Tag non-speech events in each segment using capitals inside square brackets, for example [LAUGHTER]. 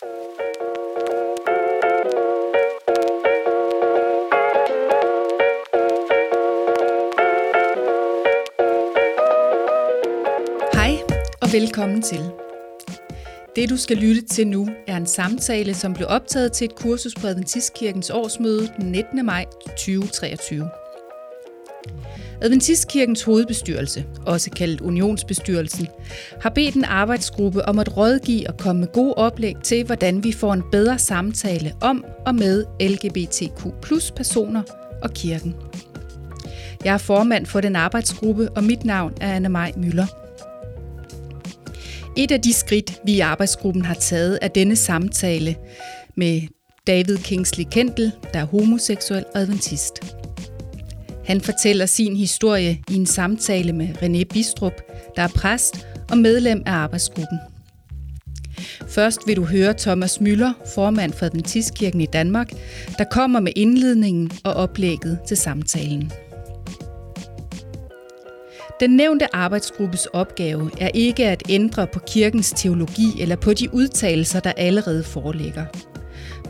Hej og velkommen til. Det du skal lytte til nu er en samtale, som blev optaget til et kursus på Adventistkirkens årsmøde den 19. maj 2023. Adventistkirkens hovedbestyrelse, også kaldet Unionsbestyrelsen, har bedt en arbejdsgruppe om at rådgive og komme med gode oplæg til, hvordan vi får en bedre samtale om og med LGBTQ personer og kirken. Jeg er formand for den arbejdsgruppe, og mit navn er Anne Maj Møller. Et af de skridt, vi i arbejdsgruppen har taget, er denne samtale med David Kingsley Kendall, der er homoseksuel og adventist. Han fortæller sin historie i en samtale med René Bistrup, der er præst og medlem af arbejdsgruppen. Først vil du høre Thomas Møller, formand for Adventistkirken i Danmark, der kommer med indledningen og oplægget til samtalen. Den nævnte arbejdsgruppes opgave er ikke at ændre på kirkens teologi eller på de udtalelser, der allerede foreligger.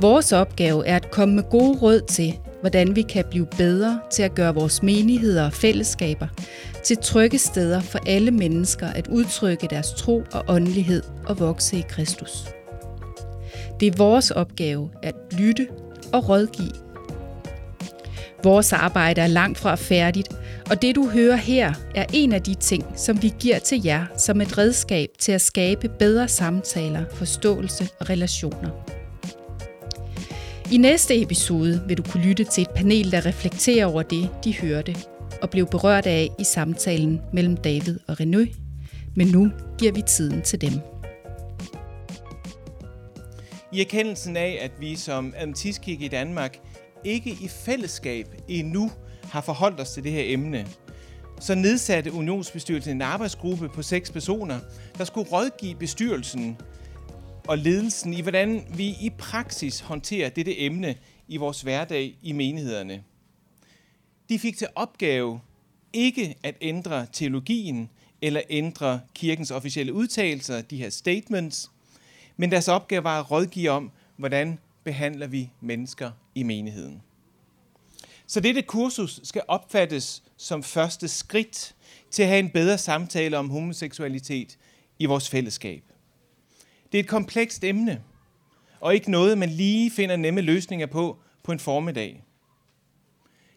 Vores opgave er at komme med gode råd til, hvordan vi kan blive bedre til at gøre vores menigheder og fællesskaber til trygge steder for alle mennesker at udtrykke deres tro og åndelighed og vokse i Kristus. Det er vores opgave at lytte og rådgive. Vores arbejde er langt fra færdigt, og det du hører her er en af de ting, som vi giver til jer som et redskab til at skabe bedre samtaler, forståelse og relationer. I næste episode vil du kunne lytte til et panel, der reflekterer over det, de hørte, og blev berørt af i samtalen mellem David og René. Men nu giver vi tiden til dem. I erkendelsen af, at vi som Adventistkirke i Danmark ikke i fællesskab endnu har forholdt os til det her emne, så nedsatte Unionsbestyrelsen en arbejdsgruppe på seks personer, der skulle rådgive bestyrelsen og ledelsen i, hvordan vi i praksis håndterer dette emne i vores hverdag i menighederne. De fik til opgave ikke at ændre teologien eller ændre kirkens officielle udtalelser, de her statements, men deres opgave var at rådgive om, hvordan behandler vi mennesker i menigheden. Så dette kursus skal opfattes som første skridt til at have en bedre samtale om homoseksualitet i vores fællesskab. Det er et komplekst emne, og ikke noe man lige finner nemme løsninger på på en formiddag.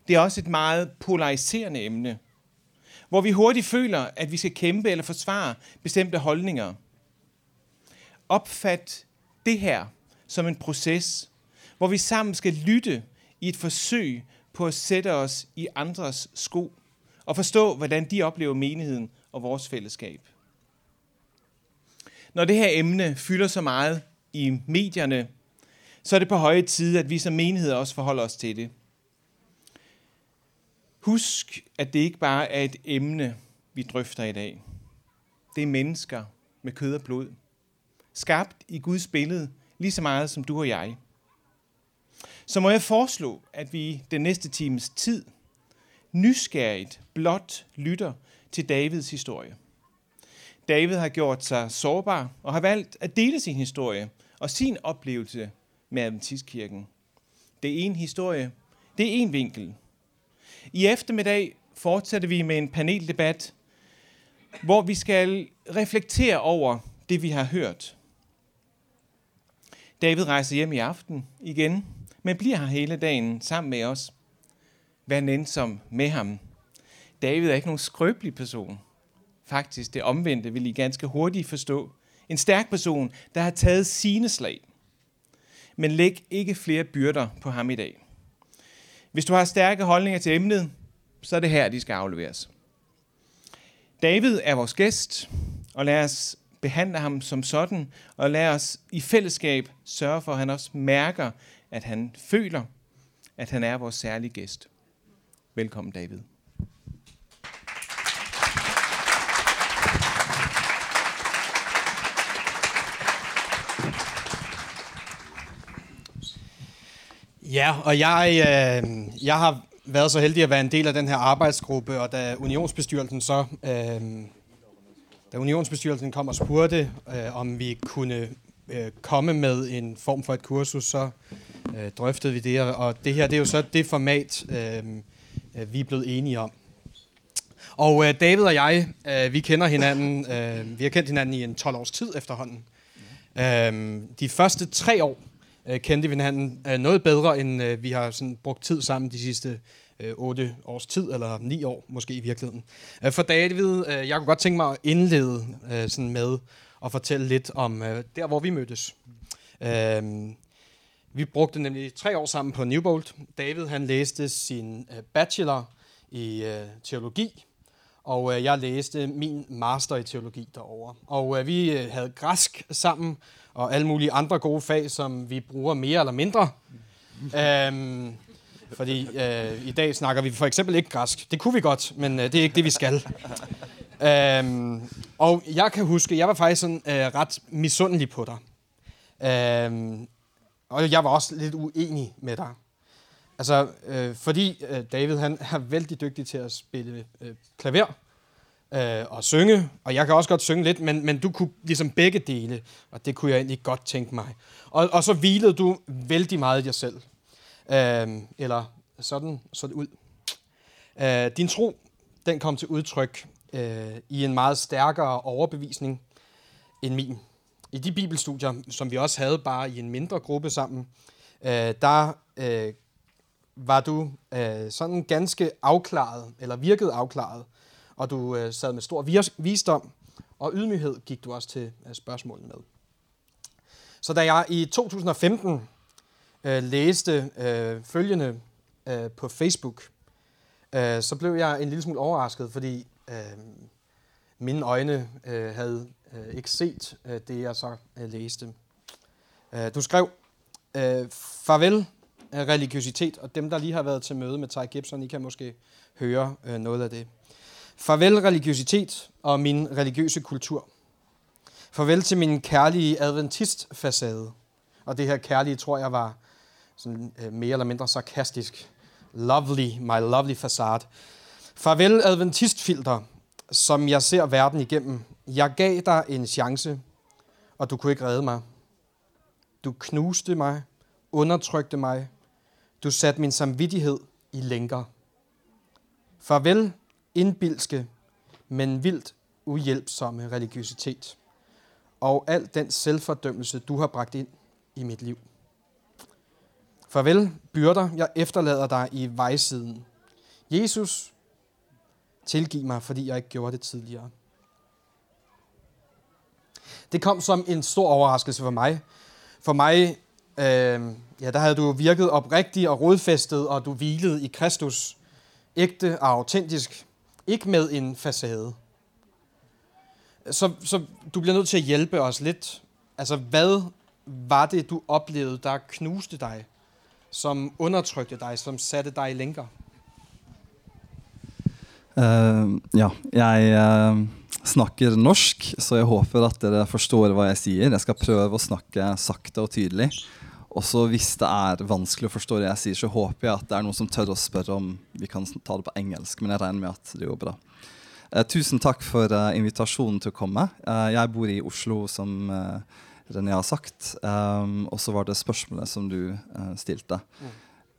Det er også et meget polariserende emne, hvor vi hurtig føler, at vi skal kæmpe eller forsvare bestemte holdninger. Opfat det her som en proces, hvor vi sammen skal lytte i et forsøg på at sætte os i andres sko og forstå, hvordan de oplever menigheden og vores fællesskab. Når det her emne fylder så meget i medierne, så er det på høje tid, at vi som menighed også forholder os til det. Husk, at det ikke bare er et emne, vi drøfter i dag. Det er mennesker med kød og blod. Skabt i Guds billede, lige så meget som du og jeg. Så må jeg foreslå, at vi den næste times tid nysgerrigt blot lytter til Davids historie. David har gjort seg sårbar og har valgt å dele sin historie og sin opplevelse med Adventistkirken. Det er en historie, det er en vinkel. I eftermiddag fortsetter vi med en paneldebatt hvor vi skal reflektere over det, vi har hørt. David rejser hjem i aften igjen, men blir her hele dagen sammen med oss. Vær nænsom med ham. David er ikke noen skrøbelig person. Faktisk det omvendte vil I ganske hurtigt forstå. En stærk person, der har taget sine slag. Men læg ikke flere byrder på ham i dag. Hvis du har stærke holdninger til emnet, så er det her, de skal afleveres. David er vores gæst, og lad os behandle ham som sådan, og lad os i fællesskab sørge for, at han også mærker, at han føler, at han er vores særlige gæst. Velkommen, David. Ja, og jeg, øh, jeg har været så heldig at være en del af den her arbejdsgruppe, og da unionsbestyrelsen så, øh, da unionsbestyrelsen kom og spurgte, øh, om vi kunne øh, komme med en form for et kursus, så øh, drøftede vi det, og det her det er jo så det format, øh, vi er blevet enige om. Og David og jeg, vi kender hinanden, vi har kendt hinanden i en 12 års tid efterhånden. De første tre år øh, kendte vi hinanden øh, noget bedre, end øh, vi har sådan, brugt tid sammen de sidste otte års tid, eller ni år måske i virkeligheden. For David, jeg kunne godt tænke mig at indlede sådan med at fortælle lidt om der, hvor vi mødtes. Vi brugte nemlig tre år sammen på Newbold. David han læste sin bachelor i teologi, og jeg læste min master i teologi derovre. Og vi havde græsk sammen, og alle mulige andre gode fag, som vi bruger mere eller mindre. øhm, fordi øh, i dag snakker vi for eksempel ikke græsk. Det kunne vi godt, men øh, det er ikke det, vi skal. øhm, og jeg kan huske, jeg var faktisk sådan, øh, ret misundelig på dig. Øhm, og jeg var også lidt uenig med dig. Altså, øh, fordi øh, David han er vældig dygtig til at spille øh, klaver øh, og synge, og jeg kan også godt synge lidt, men, men du kunne ligesom begge dele, og det kunne jeg egentlig godt tænke mig. Og, og så hvilede du vældig meget i dig selv. Øh, eller sådan så det ud. Øh, din tro, den kom til udtryk øh, i en meget stærkere overbevisning end min. I de bibelstudier, som vi også havde bare i en mindre gruppe sammen, øh, der øh, var du øh, sådan ganske afklaret, eller virkede afklaret, og du øh, sad med stor visdom, og ydmyghed gik du også til øh, spørgsmålene med. Så da jeg i 2015 øh, læste øh, følgende øh, på Facebook, øh, så blev jeg en lille smule overrasket, fordi øh, mine øjne øh, havde øh, ikke set øh, det, jeg så øh, læste. Øh, du skrev, øh, farvel religiøsitet, og dem, der lige har været til møde med Ty Gibson, I kan måske høre øh, noget af det. Farvel religiøsitet og min religiøse kultur. Farvel til min kærlige adventistfasade. Og det her kærlige, tror jeg, var sådan, øh, mere eller mindre sarkastisk. Lovely, my lovely facade. Farvel adventistfilter, som jeg ser verden igennem. Jeg gav dig en chance, og du kunne ikke redde mig. Du knuste mig, undertrykte mig. Du satte min samvittighed i lænker. Farvel, indbilske, men vildt uhjælpsomme religiøsitet. Og al den selvfordømmelse, du har bragt ind i mit liv. Farvel, byrder, jeg efterlader dig i vejsiden. Jesus, tilgiv mig, fordi jeg ikke gjorde det tidligere. Det kom som en stor overraskelse for mig. For mig, øh, ja, der havde du virket oprigtig og rodfæstet, og du hvilede i Kristus. Ægte og autentisk. Ikke med en facade. Så, så du bliver nødt til at hjælpe os lidt. Altså, hvad var det, du oplevede, der knuste dig, som undertrykte dig, som satte dig i lænker? Uh, ja, jeg uh, snakker norsk, så jeg håper at dere forstår hva jeg sier. Jeg skal prøve å snakke sakte og tydelig. Og så hvis det er vanskelig å forstå det jeg sier, så håper jeg at det er noen som tør å spørre om vi kan ta det på engelsk. Men jeg regner med at det går bra. Eh, tusen takk for eh, invitasjonen til å komme. Eh, jeg bor i Oslo, som René har sagt. Um, og så var det spørsmålet som du stilte.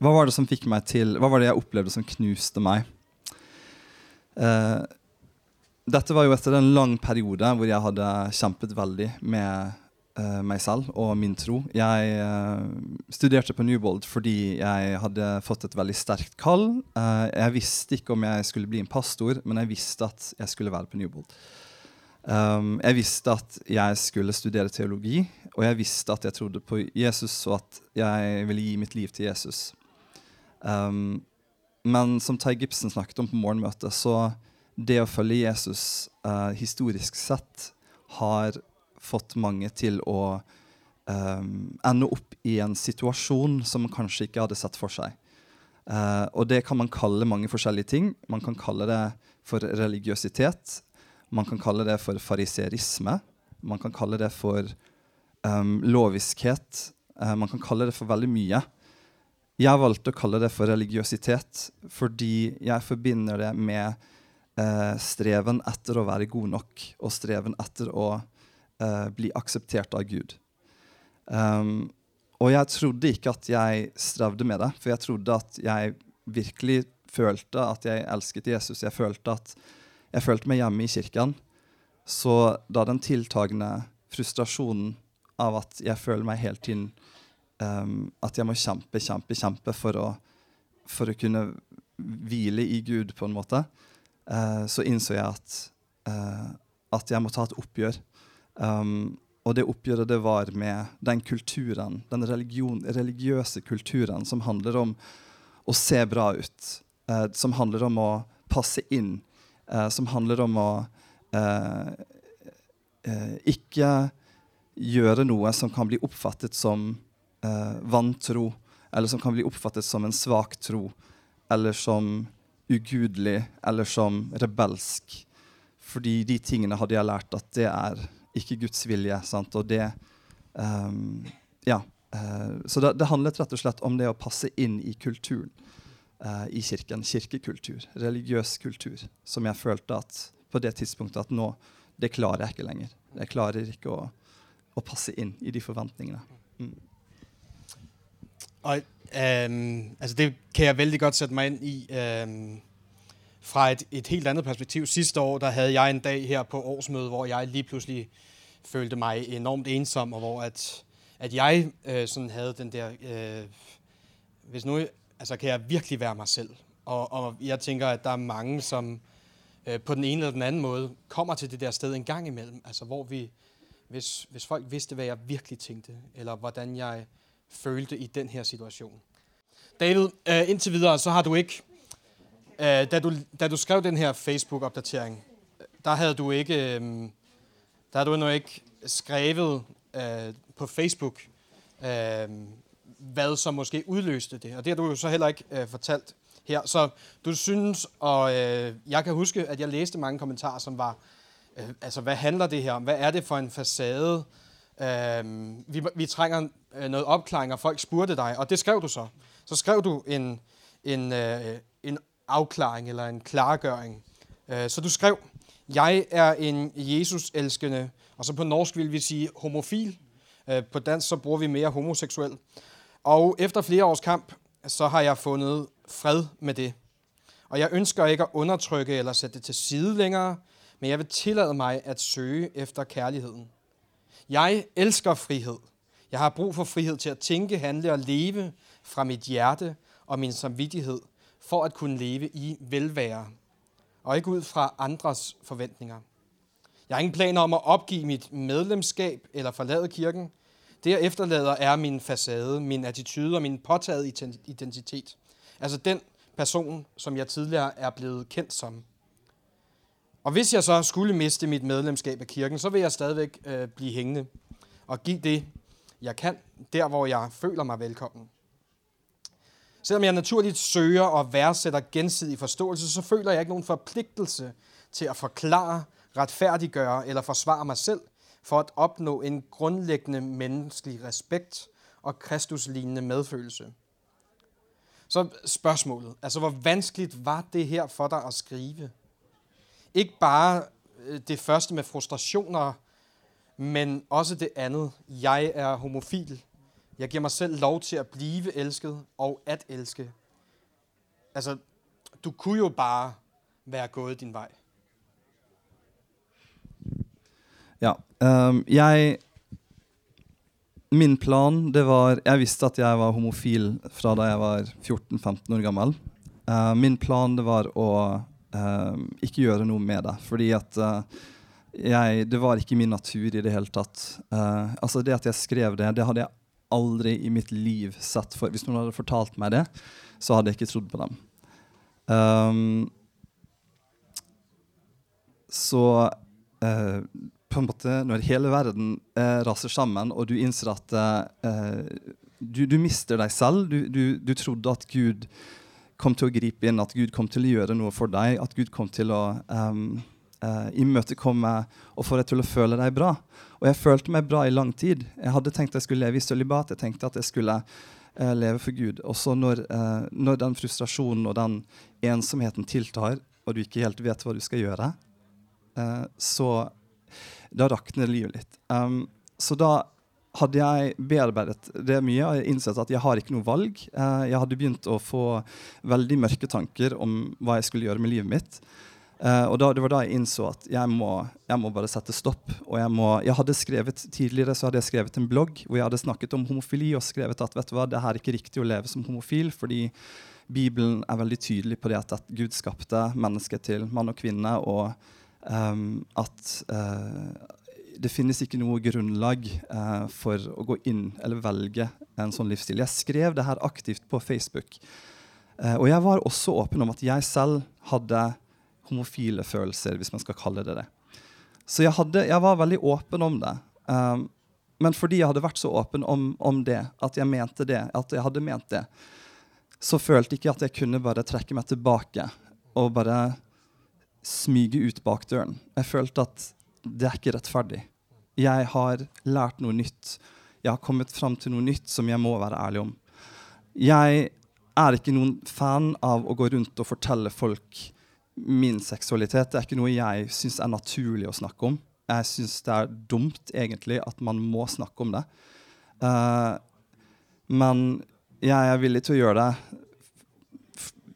Hva var det som fikk meg til Hva var det jeg opplevde som knuste meg? dette var jo etter en lang periode hvor jeg hadde kjempet veldig med uh, meg selv og min tro. Jeg uh, studerte på Newbold fordi jeg hadde fått et veldig sterkt kall. Uh, jeg visste ikke om jeg skulle bli en pastor, men jeg visste at jeg skulle være på Newbold. Um, jeg visste at jeg skulle studere teologi, og jeg visste at jeg trodde på Jesus, og at jeg ville gi mitt liv til Jesus. Um, men som Ty Gibson snakket om på morgenmøtet, så det å følge Jesus historisk sett har fått mange til å um, ende opp i en situasjon som man kanskje ikke hadde sett for seg. Uh, og det kan man kalle mange forskjellige ting. Man kan kalle det for religiøsitet. Man kan kalle det for fariserisme. Man kan kalle det for um, loviskhet. Uh, man kan kalle det for veldig mye. Jeg valgte å kalle det for religiøsitet fordi jeg forbinder det med uh, streven etter å være god nok og streven etter å uh, bli akseptert av Gud. Um, og jeg trodde ikke at jeg strevde med det, for jeg trodde at jeg virkelig følte at jeg elsket Jesus. Jeg følte at jeg følte meg hjemme i kirken. Så da den tiltagende frustrasjonen av at jeg føler meg hele tiden um, At jeg må kjempe, kjempe, kjempe for å, for å kunne hvile i Gud, på en måte, uh, så innså jeg at, uh, at jeg må ta et oppgjør. Um, og det oppgjøret det var med den kulturen, den religion, religiøse kulturen som handler om å se bra ut, uh, som handler om å passe inn, som handler om å ikke gjøre noe som kan bli oppfattet som eh, vantro, eller som kan bli oppfattet som en svak tro, eller som ugudelig, eller som rebelsk. Fordi de tingene hadde jeg lært at det er ikke Guds vilje. Sant? Og det um, Ja. Uh, så det, det, handlet rett og slett om det å passe inn i kulturen uh, i kirken. Kirkekultur, religiøs kultur, som jeg følte at på det tidspunktet at nå, det klarer jeg ikke lenger. Jeg klarer ikke å, å passe inn i de forventningene. Mm. Og um, altså det kan jeg veldig godt sette meg inn i. Øhm, fra et, et helt andet perspektiv. Sidste år, der havde jeg en dag her på årsmødet, hvor jeg lige pludselig følte mig enormt ensom, og hvor at, at jeg øh, sådan havde den der, øh, hvis nu, altså kan jeg virkelig være mig selv. Og, og jeg tænker, at der er mange, som øh, på den ene eller den anden måde kommer til det der sted en gang imellem, altså hvor vi, hvis, hvis folk vidste, hvad jeg virkelig tænkte, eller hvordan jeg følte i den her situation. David, øh, indtil videre, så har du ikke, øh, da, du, da du skrev den her Facebook-opdatering, der havde du ikke, øh, der du endnu ikke skrevet øh, på Facebook, øh, hvad som måske udløste det. Og det har du jo så heller ikke øh, fortalt her. Så du synes, og øh, jeg kan huske, at jeg læste mange kommentarer, som var, øh, altså hvad handler det her om? Hvad er det for en facade? Øh, vi, vi trænger øh, noget opklaring, og folk spurgte dig, og det skrev du så. Så skrev du en, en, øh, afklaring eller en klargøring. Øh, så du skrev, jeg er en Jesus-elskende, og så på norsk vil vi sige homofil. Øh, på dansk så bruger vi mere homoseksuel. Og efter flere års kamp, så har jeg fundet fred med det. Og jeg ønsker ikke at undertrykke eller sætte det til side længere, men jeg vil tillade mig at søge efter kærligheden. Jeg elsker frihed. Jeg har brug for frihed til at tænke, handle og leve fra mit hjerte og min samvittighed, for at kunne leve i velvære, og ikke ud fra andres forventninger. Jeg har ingen planer om at opgive mit medlemskab eller forlade kirken. Det, jeg efterlader, er min facade, min attitude og min påtaget identitet. Altså den person, som jeg tidligere er blevet kendt som. Og hvis jeg så skulle miste mit medlemskab af kirken, så vil jeg stadigvæk øh, blive hængende og give det, jeg kan, der hvor jeg føler mig velkommen. Selvom jeg naturligt søger og værdsætter gensidig forståelse, så føler jeg ikke nogen forpligtelse til at forklare, retfærdiggøre eller forsvare mig selv for at opnå en grundlæggende menneskelig respekt og kristuslignende medfølelse. Så spørgsmålet, altså hvor vanskeligt var det her for dig at skrive? Ikke bare øh, det første med frustrationer, men også det andet. Jeg er homofil. Jeg giver mig selv lov til at blive elsket og at elske. Altså, du kunne jo bare være gået din vej. Ja. øh, jeg Min plan det var Jeg visste at jeg var homofil fra da jeg var 14-15 år gammel. Uh, min plan det var å uh, ikke gjøre noe med det. Fordi at uh, jeg, det var ikke min natur i det hele tatt. Uh, altså Det at jeg skrev det, det hadde jeg aldri i mitt liv sett for. Hvis noen hadde fortalt meg det, så hadde jeg ikke trodd på dem. Um, så uh, på en måte, når hele verden uh, raser sammen, og du innser at du, du, mister deg selv du, du, du trodde at Gud kom til å gripe inn, at Gud kom til å gjøre noe for deg, at Gud kom til å um, uh, imøtekomme og få deg til å føle deg bra. Og jeg følte meg bra i lang tid. Jeg hadde tenkt jeg skulle leve i sølibat. Jeg tenkte at jeg skulle uh, leve for Gud. Og så når, uh, når, den frustrasjonen og den ensomheten tiltar, og du ikke helt vet hva du skal gjøre, så da rakner livet litt. Um, så da hadde jeg bearbeidet det mye og innsett at jeg har ikke noe valg. Jeg hadde begynt å få veldig mørke tanker om hva jeg skulle gjøre med livet mitt. Uh, og da, Det var da jeg innså at jeg må, jeg må bare sette stopp. Og jeg, må, jeg hadde skrevet Tidligere så hadde jeg skrevet en blogg hvor jeg hadde snakket om homofili og skrevet at vet du hva, det her er ikke riktig å leve som homofil. fordi Bibelen er veldig tydelig på det at, Gud skapte mennesket til mann og kvinne, og um, at uh, det finnes ikke noe grunnlag uh, for å gå inn eller velge en sånn livsstil. Jeg skrev det her aktivt på Facebook. Og jeg var også åpen om at jeg selv hadde homofile følelser, hvis man skal kalle det det. Så jeg, hadde, jeg var veldig åpen om det. Um, men fordi jeg hadde vært så åpen om, om, det, at jeg mente det, at jeg hadde ment det, så følte jeg ikke at jeg kunne bare trekke meg tilbake og bare smyge ut bakdøren. Jeg følte at det er ikke rettferdig. Jeg har lært noe nytt. Jeg har kommet fram til noe nytt som jeg må være ærlig om. Jeg er ikke noen fan av å gå rundt og fortelle folk min seksualitet er ikke noe jeg syns er naturlig å snakke om. Jeg syns det er dumt egentlig at man må snakke om det. Uh, men jeg er villig til å gjøre det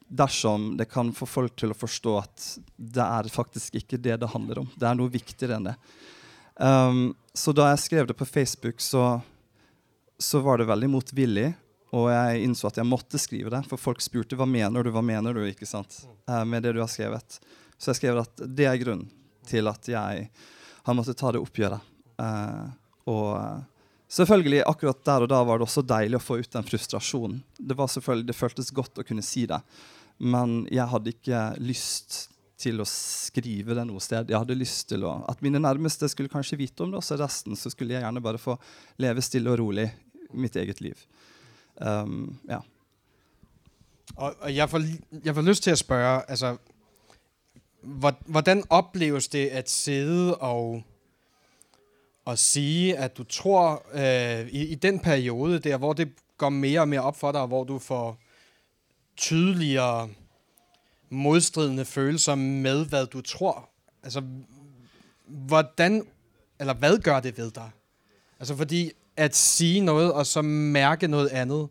dersom det kan få folk til å forstå at det er faktisk ikke det det handler om. Det er noe viktigere enn det. Um, så da jeg skrev det på Facebook, så, så var det veldig motvillig. Og jeg innså at jeg måtte skrive det, for folk spurte hva mener du hva mener du, ikke sant, uh, med det du har skrevet. Så jeg skrev at det er grunnen til at jeg har måttet ta det oppgjøret. Uh, og uh, selvfølgelig, akkurat der og da var det også deilig å få ut den frustrasjonen. Det, var selvfølgelig, det føltes godt å kunne si det, men jeg hadde ikke lyst til å skrive det noe sted. Jeg hadde lyst til å, At mine nærmeste skulle kanskje vite om det, og så resten så skulle jeg gjerne bare få leve stille og rolig mitt eget liv. Um, ja. Og, og jeg, får, jeg får lyst til at spørge, altså, Hvordan opleves det at sidde og, og sige, at du tror øh, i, i, den periode der hvor det går mer og mer opp for deg, hvor du får tydeligere modstridende følelser med hva du tror Altså hvordan Eller hva gjør det ved deg? Altså fordi at sige noe og så merke noe andet,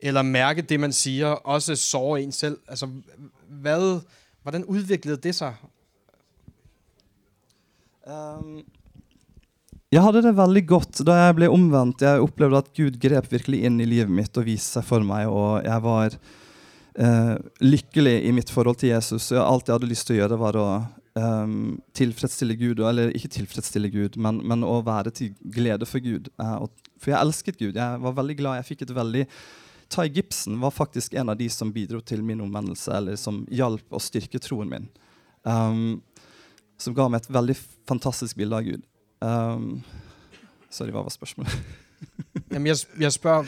eller merke det man sier, også såre en selv. Altså, hvad, hvordan utviklet det seg? Um, jeg hadde det veldig godt da jeg ble omvendt. Jeg opplevde at Gud grep virkelig inn i livet mitt og viste seg for meg. Og jeg var uh, lykkelig i mitt forhold til Jesus. Alt jeg hadde lyst til å gjøre, var å um, tilfredsstille Gud, eller ikke tilfredsstille Gud, men, men å være til glede for Gud. Uh, for jeg elsket Gud. Jeg var veldig glad. Jeg fikk et veldig Ty Gibson var faktisk en av de som bidro til min omvendelse, eller som hjalp å styrke troen min. Um, som ga meg et veldig fantastisk bilde av Gud. Um, sorry, hva var spørsmålet? [LAUGHS] Jamen, jeg, jeg spør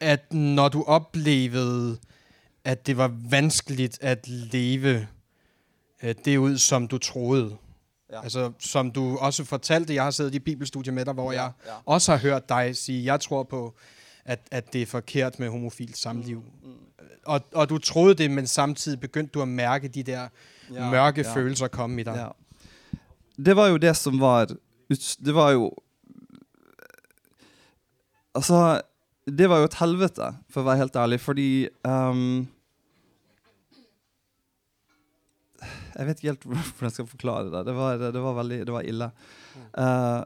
at når du opplevde at det var vanskelig å leve det ut som du trodde. Ja. Altså, som du også fortalte, jeg har siddet i bibelstudiet med deg, hvor ja, jeg ja. også har hørt deg sige, jeg tror på, at, at det er forkert med homofilt samliv. Mm, mm. Og, og, du trodde det, men samtidig begyndte du å mærke de der mørke følelser komme i deg. Det var jo det som var Det var jo Altså, det var jo et helvete, for å være helt ærlig, fordi um, Jeg vet ikke helt [LAUGHS] hvordan jeg skal forklare det. Det var, det var veldig det var ille. Uh,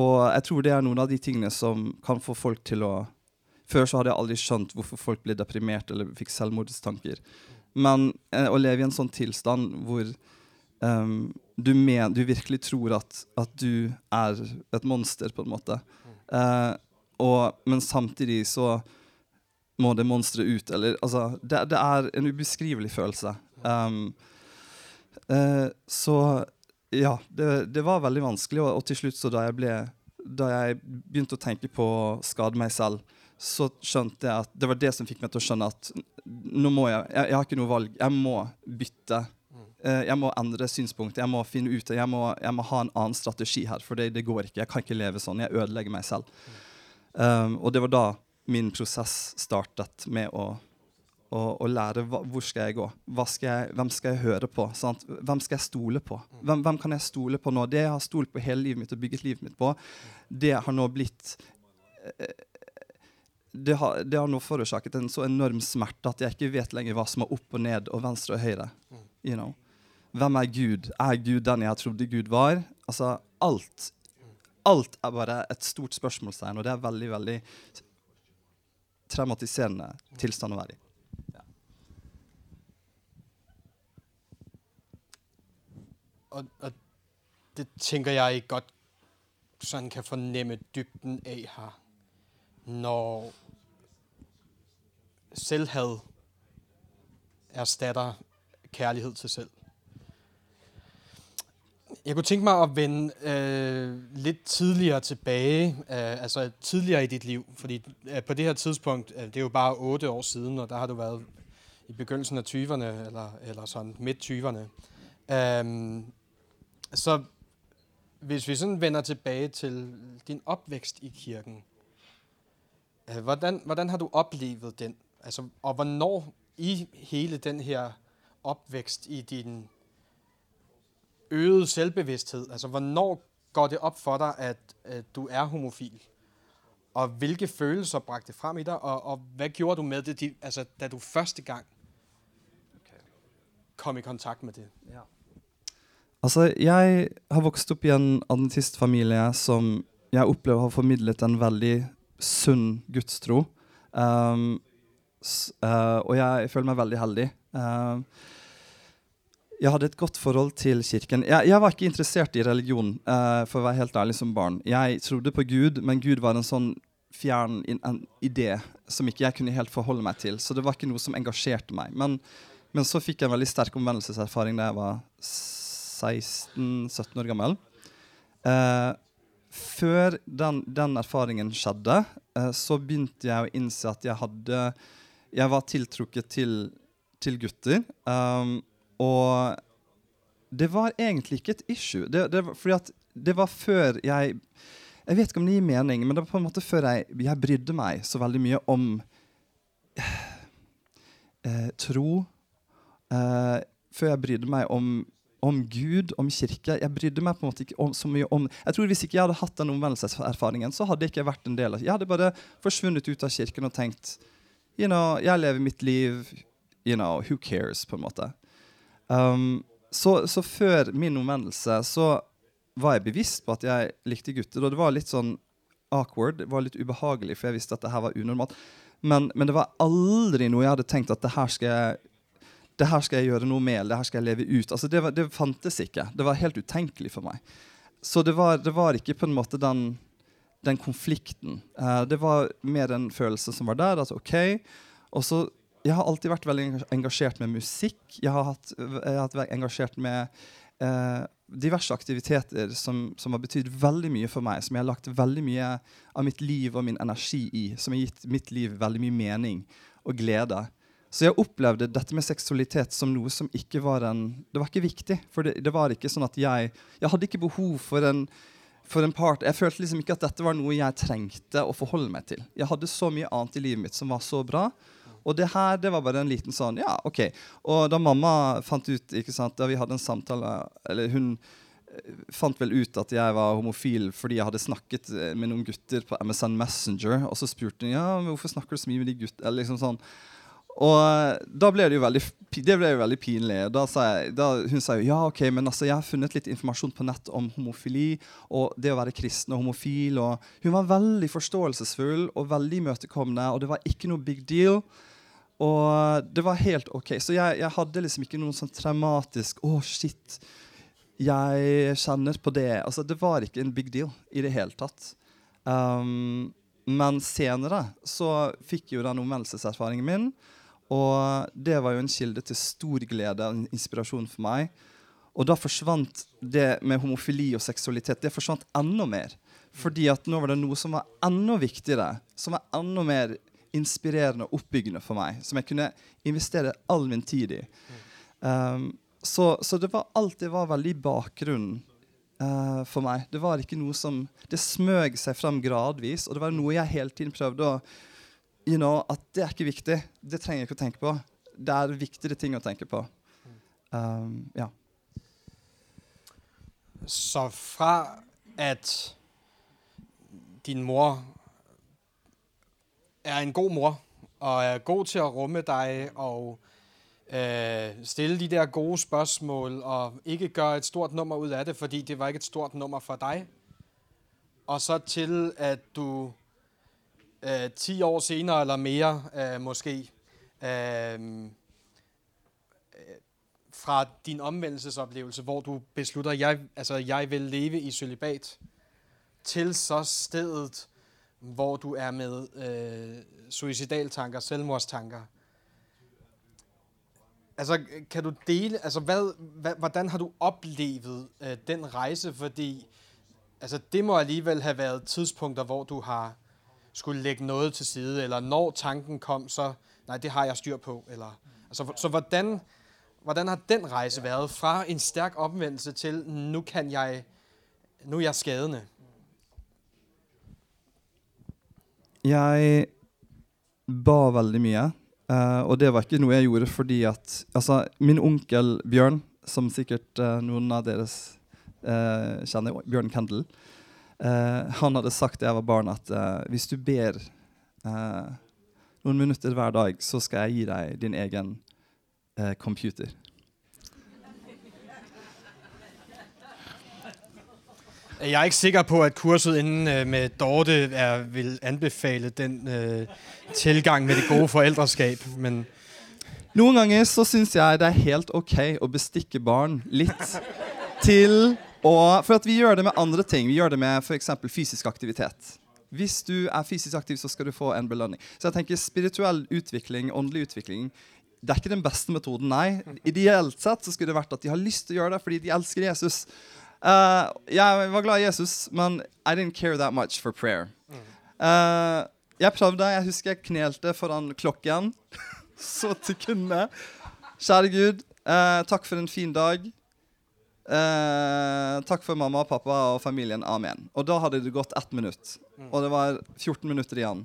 og jeg tror det er noen av de tingene som kan få folk til å Før så hadde jeg aldri skjønt hvorfor folk ble deprimert eller fikk selvmordstanker. Men uh, å leve i en sånn tilstand hvor um, du, men, du, virkelig tror at, at, du er et monster, på en måte. Uh, og, men samtidig så må det monsteret ut. Eller, altså, det, det, er en ubeskrivelig følelse. Um, så ja, det, det, var veldig vanskelig. Og, og til slutt, så da jeg, ble, da jeg begynte å tenke på å skade meg selv, så skjønte jeg at det var det som fikk meg til å skjønne at nå må jeg Jeg, jeg har ikke noe valg. Jeg må bytte. Eh, jeg må endre synspunkt. Jeg må finne ut jeg må, jeg må ha en annen strategi her. For det, det, går ikke. Jeg kan ikke leve sånn. Jeg ødelegger meg selv. Um, og det var da min prosess startet med å, og, og lære hva, hvor skal jeg gå. Skal jeg, hvem skal jeg høre på? Sant? Hvem skal jeg stole på? Hvem, hvem, kan jeg stole på nå? Det jeg har stolt på hele livet mitt og bygget livet mitt på, det har nå blitt eh, det har, det har, nå forårsaket en så enorm smerte at jeg ikke vet lenger hva som er opp og ned og venstre og høyre. You know? Hvem er Gud? Er Gud den jeg trodde Gud var? Altså, alt. Alt er bare et stort spørsmålstegn, og det er veldig, veldig traumatiserende tilstand å være i. Og, og, det tænker jeg godt sådan kan fornemme dybden av her. Når selvhad erstatter kærlighed til selv. Jeg kunne tænke mig at vende øh, lidt tidligere tilbage, øh, altså tidligere i dit liv, fordi øh, på det her tidspunkt, øh, det er jo bare otte år siden, og der har du været i begyndelsen af 20'erne, eller, eller sådan midt 20'erne. Øh, så hvis vi sådan vender tilbage til din opvækst i kirken, øh, hvordan, hvordan har du oplevet den? Altså, og hvornår i hele den her opvækst i din øget selvbevidsthed? Altså, hvornår går det op for dig, at, at du er homofil? Og hvilke følelser bragte det frem i dig? Og, og hvad gjorde du med det, altså, da du første gang kom i kontakt med det? Ja. Altså, jeg har vokst opp i en adventistfamilie som jeg opplever har formidlet en veldig sunn gudstro. Um, uh, og jeg føler meg veldig heldig. Uh, jeg hadde et godt forhold til kirken. Jeg, jeg var ikke interessert i religion, uh, for å være helt ærlig, som barn. Jeg trodde på Gud, men Gud var en sånn fjern in, en idé som ikke jeg kunne helt forholde meg til. Så det var ikke noe som engasjerte meg. Men, men så fikk jeg en veldig sterk omvendelseserfaring da jeg var 16-17 år gammel. Eh, før den, den, erfaringen skjedde, eh, så begynte jeg å innse at jeg hadde Jeg var tiltrukket til, til gutter. Um, og det var egentlig ikke et issue. Det, det, fordi at det var før jeg Jeg vet ikke om det gir mening, men det var på en måte før jeg, jeg brydde meg så veldig mye om eh, tro. Eh, før jeg brydde meg om, om, Gud, om kirke. Jeg brydde meg på en måte ikke om, så mye om Jeg tror Hvis ikke jeg hadde hatt den omvendelseserfaringen, så hadde jeg ikke vært en del av Jeg hadde bare forsvunnet ut av kirken og tenkt you know, Jeg lever mitt liv. You know, who cares? på en måte. Um, så, så, før min omvendelse så var jeg bevisst på at jeg likte gutter. Og det var litt sånn awkward, det var litt ubehagelig, for jeg visste at det her var unormalt. Men, men, det var aldri noe jeg hadde tenkt at det her skal jeg, det her skal jeg gjøre noe med, det her skal jeg leve ut. Altså det, var, det fantes ikke. Det var helt utenkelig for meg. Så det var, det var ikke på en måte den, den konflikten. Uh, det var mer en følelse som var der. at ok, Og så jeg har alltid vært veldig engasjert med musikk. Jeg har, hatt, jeg har vært engasjert med eh, diverse aktiviteter som, som, har betydd veldig mye for meg. Som jeg har lagt veldig mye av mitt liv og min energi i. Som har gitt mitt liv veldig mye mening og glede. Så jeg opplevde dette med seksualitet som noe som ikke var en Det var ikke viktig. For det, det var ikke sånn at jeg Jeg hadde ikke behov for en for en part, Jeg følte liksom ikke at dette var noe jeg trengte å forholde meg til. Jeg hadde så mye annet i livet mitt som var så bra, og det her det var bare en liten sånn Ja, OK. Og da mamma fant ut ikke sant, Da vi hadde en samtale Eller hun eh, fant vel ut at jeg var homofil fordi jeg hadde snakket eh, med noen gutter på MSN Messenger. Og så spurte hun ja, hvorfor snakker du så mye med de guttene. Liksom sånn. Og eh, da ble det jo veldig, det ble jo veldig pinlig. Da sa jeg, da, hun sa jo ja, ok, men altså, jeg har funnet litt informasjon på nett om homofili og det å være kristen og homofil. og Hun var veldig forståelsesfull og veldig imøtekommende, og det var ikke noe big deal. Og det var helt OK. Så jeg, jeg hadde liksom ikke noe sånn traumatisk Å, oh, shit. Jeg kjenner på det. Altså, det var ikke en big deal i det hele tatt. Um, men senere så fikk jo den omvendelseserfaringen min. Og det var jo en kilde til stor glede og inspirasjon for meg. Og da forsvant det med homofili og seksualitet det forsvant enda mer. Fordi at nå var det noe som var enda viktigere, som var enda mer inspirerende og oppbyggende for meg. Som jeg kunne investere all min tid i. Um, så, så, det var alt det var veldig bakgrunnen uh, for meg. Det var ikke noe som Det smøg seg frem gradvis, og det var noe jeg hele tiden prøvde å you know, at det er ikke viktig. Det trenger jeg ikke å tenke på. Det er viktigere ting å tenke på. Um, ja. Så fra at din mor er en god mor, og er god til å rumme deg og øh, stille de der gode spørsmål, og ikke gøre et stort nummer ut av det, fordi det var ikke et stort nummer for deg, og så til at du øh, 10 år senere eller mere øh, måske, øh, fra din omvendelsesoplevelse, hvor du beslutter, jeg, altså, jeg vil leve i celibat, til så stedet, hvor du er med øh, suicidaltanker, selvmordstanker. Altså, kan du dele, altså, hvad, hvad, hvordan har du oplevet øh, den rejse? Fordi altså, det må alligevel have været tidspunkter, hvor du har skulle lægge noget til side, eller når tanken kom, så, nej, det har jeg styr på. Eller, altså, så hvordan, hvordan har den rejse været fra en stærk omvendelse til, nu kan jeg, nu er jeg skadende? Jeg ba veldig mye, eh, og det var ikke noe jeg gjorde fordi at Altså, min onkel Bjørn, som sikkert eh, noen av deres eh, kjenner, Bjørn Kendal, eh, han hadde sagt da jeg var barn, at uh, hvis du ber uh, noen minutter hver dag, så skal jeg gi deg din egen computer. Jeg er ikke sikker på, at kurset inden øh, med Dorte er, vil anbefale den øh, tilgang med det gode foreldreskap, men Noen ganger så syns jeg det er helt OK å bestikke barn litt til å For at vi gjør det med andre ting. Vi gjør det med f.eks. fysisk aktivitet. Hvis du er fysisk aktiv, så skal du få en belønning. Så jeg tenker spirituell utvikling, åndelig utvikling, det er ikke den beste metoden, nei. Ideelt sett så skulle det vært at de har lyst til å gjøre det fordi de elsker Jesus. Uh, jeg var glad i Jesus, men I didn't care that much for prayer. Uh, jeg prøvde. Jeg husker jeg knelte foran klokken [LAUGHS] så til kunne. Kjære Gud, uh, takk for en fin dag. Uh, takk for mamma, pappa og familien. Amen. Og da hadde det gått ett minutt. Og det var 14 minutter igjen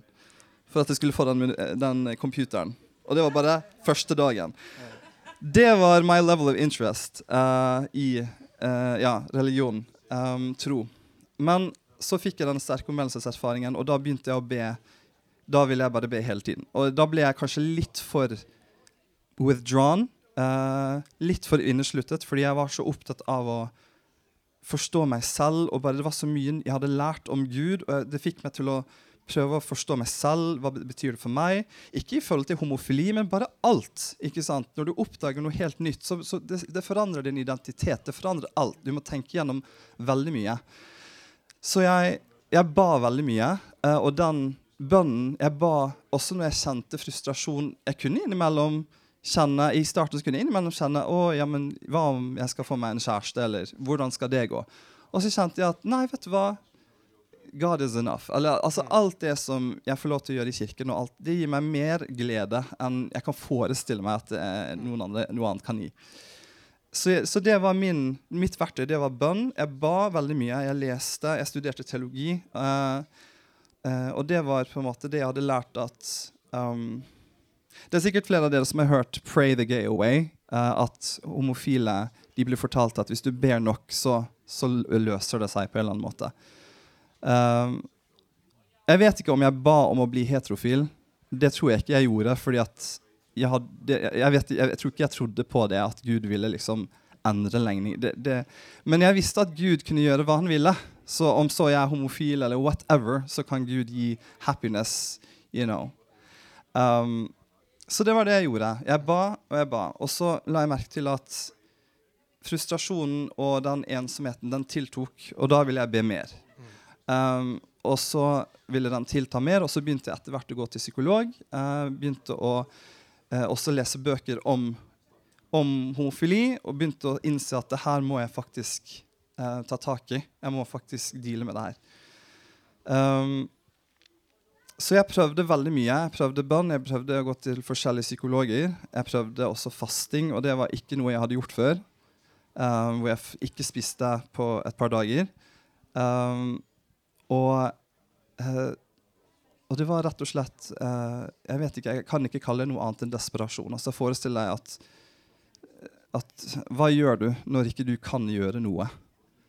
for at jeg skulle få den, den computeren. Og det var bare første dagen. Det var my level of interest uh, i uh, ja, religion, um, tro. Men så fikk jeg den sterke omvendelseserfaringen, og da begynte jeg å be. Da ville jeg bare be hele tiden. Og da ble jeg kanskje litt for withdrawn. Uh, litt for innesluttet, fordi jeg var så opptatt av å forstå meg selv. og bare Det var så mye jeg hadde lært om Gud, og det fikk meg til å prøve å forstå meg selv. Hva betyr det for meg? Ikke i forhold til homofili, men bare alt. ikke sant? Når du oppdager noe helt nytt, så, så det, det, forandrer din identitet. Det forandrer alt. Du må tenke gjennom veldig mye. Så jeg, jeg ba veldig mye, uh, og den bønnen jeg ba også når jeg kjente frustrasjon Jeg kunne innimellom kjenne, I starten kunne jeg innimellom kjenne å, ja, men hva om jeg skal få meg en kjæreste, eller hvordan skal det gå? Og så kjente jeg at nei, vet du hva, God is enough. Eller, altså, alt det som jeg får lov til å gjøre i kirken, alt, det gir meg mer glede enn jeg kan forestille meg at eh, noen andre, noe annet kan gi. Så, så, det var min, mitt verktøy. Det var bønn. Jeg ba veldig mye. Jeg leste, jeg studerte teologi. Uh, uh, og det var på en måte det jeg hadde lært at um, Det er sikkert flere av dere som har hørt 'Pray the gay away'. Uh, at homofile de blir fortalt at hvis du ber nok, så, så løser det seg på en eller annen måte. Um, jeg vet ikke om jeg ba om å bli heterofil. Det tror jeg ikke jeg gjorde. fordi jeg, hadde, jeg, vet, jeg tror ikke jeg trodde på det, at Gud ville liksom endre legning. Det, det, men jeg visste at Gud kunne gjøre hva han ville. Så om så jeg er homofil eller whatever, så kan Gud gi happiness. you know. Um, så det var det jeg gjorde. Jeg ba og jeg ba. Og så la jeg merke til at frustrasjonen og den ensomheten den tiltok, og da ville jeg be mer. Um, og så ville den tilta mer, og så begynte jeg etter hvert å gå til psykolog. Uh, begynte å uh, også lese bøker om, om, homofili, og begynte å innse at det her må jeg faktisk uh, ta tak i. Jeg må faktisk deale med det her. Um, så jeg prøvde veldig mye. Jeg prøvde bønn, jeg prøvde å gå til forskjellige psykologer. Jeg prøvde også fasting, og det var ikke noe jeg hadde gjort før. Um, hvor jeg ikke spiste på et par dager. Um, og uh, og det var rett og slett uh, Jeg vet ikke, jeg kan ikke kalle det noe annet enn desperasjon. Altså Forestill deg at, at Hva gjør du når ikke du kan gjøre noe?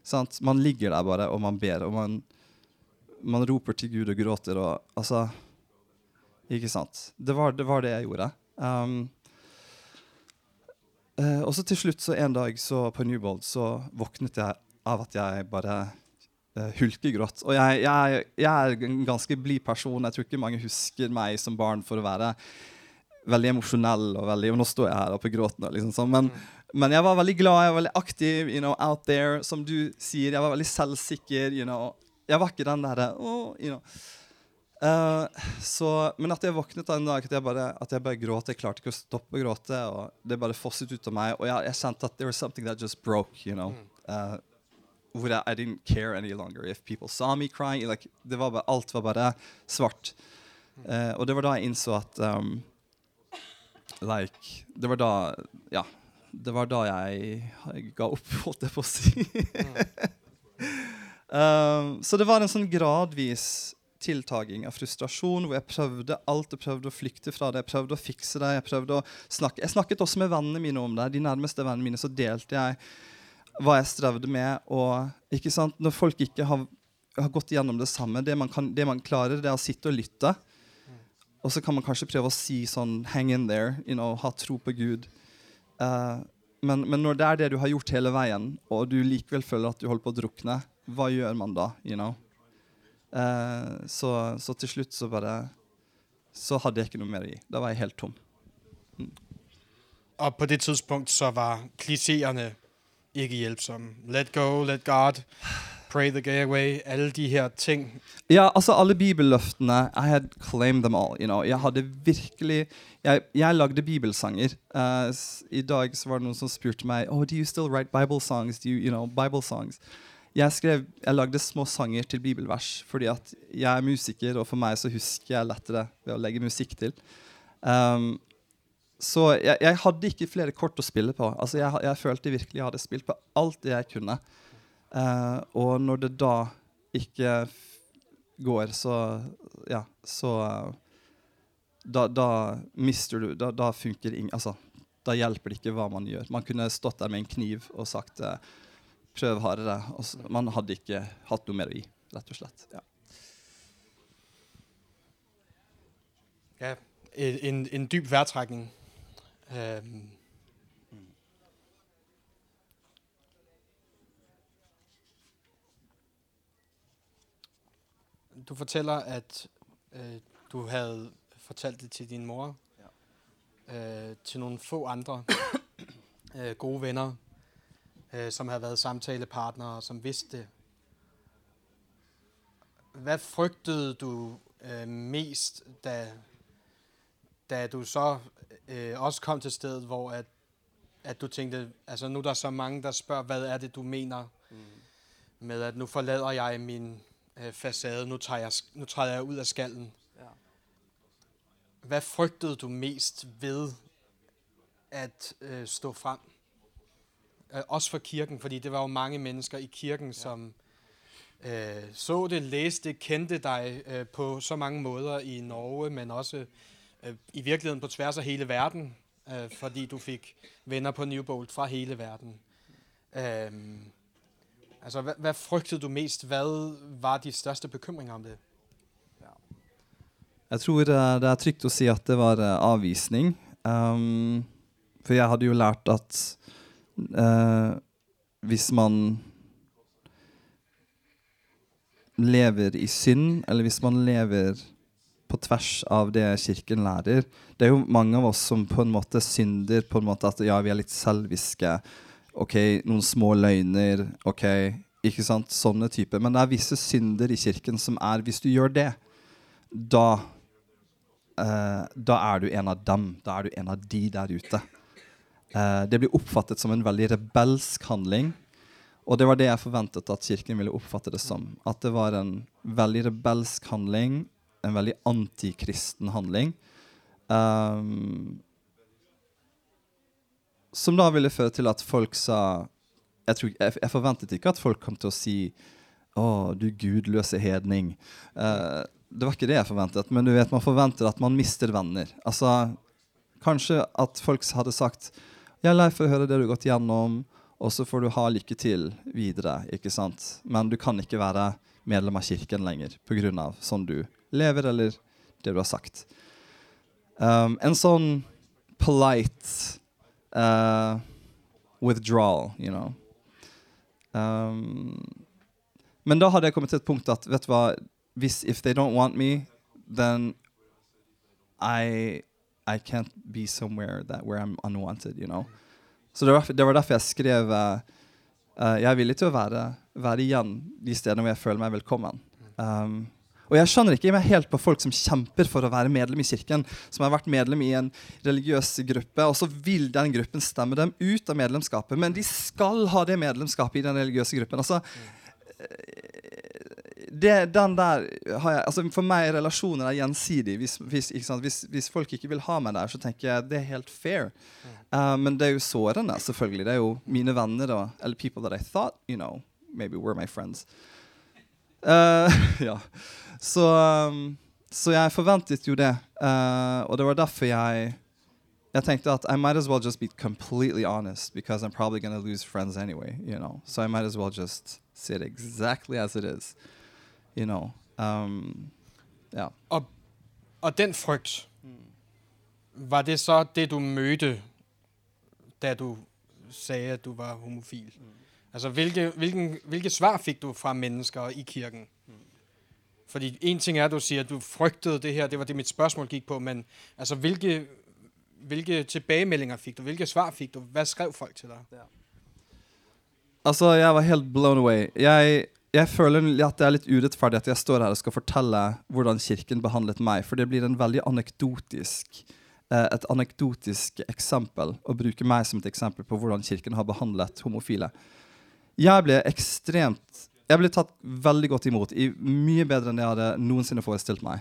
Sant? Man ligger der bare, og man ber, og man, man roper til Gud og gråter. og altså Ikke sant? Det var det, var det jeg gjorde. Um, uh, og så til slutt, så en dag så på Newbold, så våknet jeg av at jeg bare uh, hulkegråt. Og jeg, jeg, jeg, er en ganske blid person. Jeg tror ikke mange husker meg som barn for å være veldig emosjonell. og veldig, og Nå står jeg her oppe og gråter. Liksom, sånn. men, mm. men, jeg var veldig glad, jeg var veldig aktiv, you know, out there. Som du sier, jeg var veldig selvsikker. you know. Jeg var ikke den derre oh, you know. Uh, så, men at jeg våknet en dag at jeg, bare, at jeg bare gråt. Jeg klarte ikke å stoppe å gråte. og Det bare fosset ut av meg. Og jeg, jeg kjente at there was something that just broke. you know. Uh, hvor jeg I didn't care any longer if people saw me crying. Like, det var bare, alt var bare svart. Uh, og det var da jeg innså at um, Like Det var da Ja. Det var da jeg, jeg ga opp, [LAUGHS] holdt jeg på å si. Um, så det var en sånn gradvis tiltaging av frustrasjon, hvor jeg prøvde alt. Jeg prøvde å flykte fra det, jeg prøvde å fikse det. Jeg prøvde å snakke Jeg snakket også med vennene mine om det. De nærmeste vennene mine så delte jeg hva jeg strevde med. Og ikke sant, når folk ikke har, har gått gjennom det samme det man, kan, det man, klarer, det er å sitte og lytte. Og så kan man kanskje prøve å si sånn Hang in there. You know, ha tro på Gud. Uh, men, men, når det er det du har gjort hele veien, og du likevel føler at du holder på å drukne, hva gjør man da? you know? Eh, så, så, til slutt så bare Så hadde jeg ikke noe mer å gi. Da var jeg helt tom. Mm. Og på det tidspunkt så var klisjeene ikke hjelpsomme. Let go, let God, pray the gay away, alle de her ting. Ja, altså alle bibelløftene. I had claimed them all. You know. Jeg hadde virkelig Jeg, jeg lagde bibelsanger. Uh, I dag så var det noen som spurte meg oh, do you still write Bible songs. Do you, you know, Bible songs? Jeg, skrev, jeg lagde små sanger til bibelvers fordi at jeg er musiker, og for meg så husker jeg lettere ved å legge musikk til. Um, så jeg, jeg, hadde ikke flere kort å spille på. Altså jeg, jeg, følte virkelig jeg hadde spilt på alt det jeg kunne. Uh, og når det da ikke går, så Ja, så uh, da, da, mister du Da, da funker ingen Altså, da hjelper det ikke hva man gjør. Man kunne stått der med en kniv og sagt uh, 'prøv hardere'. Altså, man hadde ikke hatt noe mer å gi, rett og slett. Ja. ja en, en dyp værtrekning. Um, du forteller at uh, du hadde fortalt det til din mor, ja. uh, til noen få andre uh, [COUGHS] gode venner, øh, som havde været samtalepartnere, som vidste det. Hvad frygtede du øh, mest, da, da du så øh, også kom til stedet, hvor at, at du tænkte, altså nu er der så mange, der spørger, hvad er det, du mener mm. med, at nu forlader jeg min øh, facade, nu, tager jeg, nu træder jeg ud af skallen. Ja. Hvad frygtede du mest ved at øh, stå frem? Øh, også for kirken, fordi det var jo mange mennesker i kirken, ja. som øh, så det, læste, kendte deg øh, på så mange måter i Norge, men også øh, i virkeligheden på tværs av hele verden, øh, fordi du fikk venner på Newbolt fra hele verden. Altså, hva, hva fryktet du mest? Hva var de største bekymringer om det? Jeg tror det er trygt å si at det var avvisning. Um, for jeg hadde jo lært at uh, hvis man lever i synd, eller hvis man lever på tvers av det Kirken lærer. Det er jo mange av oss som på en måte synder på en måte at ja, vi er litt selviske. Ok, noen små løgner. ok, ikke sant, Sånne typer. Men det er visse synder i Kirken som er Hvis du gjør det, da eh, Da er du en av dem. Da er du en av de der ute. Eh, det blir oppfattet som en veldig rebelsk handling. Og det var det jeg forventet at Kirken ville oppfatte det som. At det var en veldig rebelsk handling en veldig antikristen handling. Um, som da ville føre til at folk sa jeg, tror, jeg, jeg, forventet ikke at folk kom til å si 'Å, du gudløse hedning'. Uh, Det var ikke det jeg forventet, men du vet, man forventer at man mister venner. Altså, Kanskje at folk hadde sagt Jeg er lei for å høre det du har gått gjennom, og så får du ha lykke til videre. ikke sant? Men du kan ikke være medlem av kirken lenger pga. sånn du lever, eller det du har sagt. Um, en sånn polite uh, withdrawal, you know. Um, men da hadde jeg kommet til et punkt at vet du hva, hvis if they don't want me, then I I can't be somewhere that where I'm unwanted, you know. Så det var, det var derfor jeg skrev uh, Jeg er villig til å være, være, igjen de stedene hvor jeg føler meg velkommen. Um, og jeg skjønner ikke meg helt på folk som kjemper for å være medlem i kirken, som har vært medlem i en religiøs gruppe, og så vil den gruppen stemme dem ut av medlemskapet. Men de skal ha det medlemskapet i den religiøse gruppen. Altså, det, den der har jeg, altså For meg er relasjoner er gjensidig. Hvis, hvis, hvis, hvis, folk ikke vil ha meg der, så tenker jeg det er helt fair. Uh, men det er jo sårende, selvfølgelig. Det er jo mine venner, da, eller people that I thought you know, maybe were my friends. Uh, [LAUGHS] ja. Så, um, så, jeg forventet jo det. Uh, og det var derfor jeg jeg tenkte at I might as well just be completely honest because I'm probably going to lose friends anyway, you know. So I might as well just say it exactly as it is, you know. Um, ja. Og, og den frygt, var det så det, du mødte, da du sagde, at du var homofil? Mm. Altså, hvilke, hvilken, hvilke svar fikk du fra mennesker i kirken? Mm. Fordi en ting er, at du sier, at du frygtede det her, det var det, mitt spørgsmål gik på, men altså, hvilke, hvilke tilbagemeldinger fikk du? Hvilke svar fikk du? Hva skrev folk til deg? Ja. Altså, jeg var helt blown away. Jeg, jeg føler at det er litt urettferdig at jeg står her og skal fortelle hvordan kirken behandlet meg, for det blir en veldig anekdotisk eh, et anekdotisk eksempel å bruke meg som et eksempel på hvordan kirken har behandlet homofile. Jeg ble ekstremt Jeg ble tatt veldig godt imot, i mye bedre enn jeg hadde noensinne forestilt meg.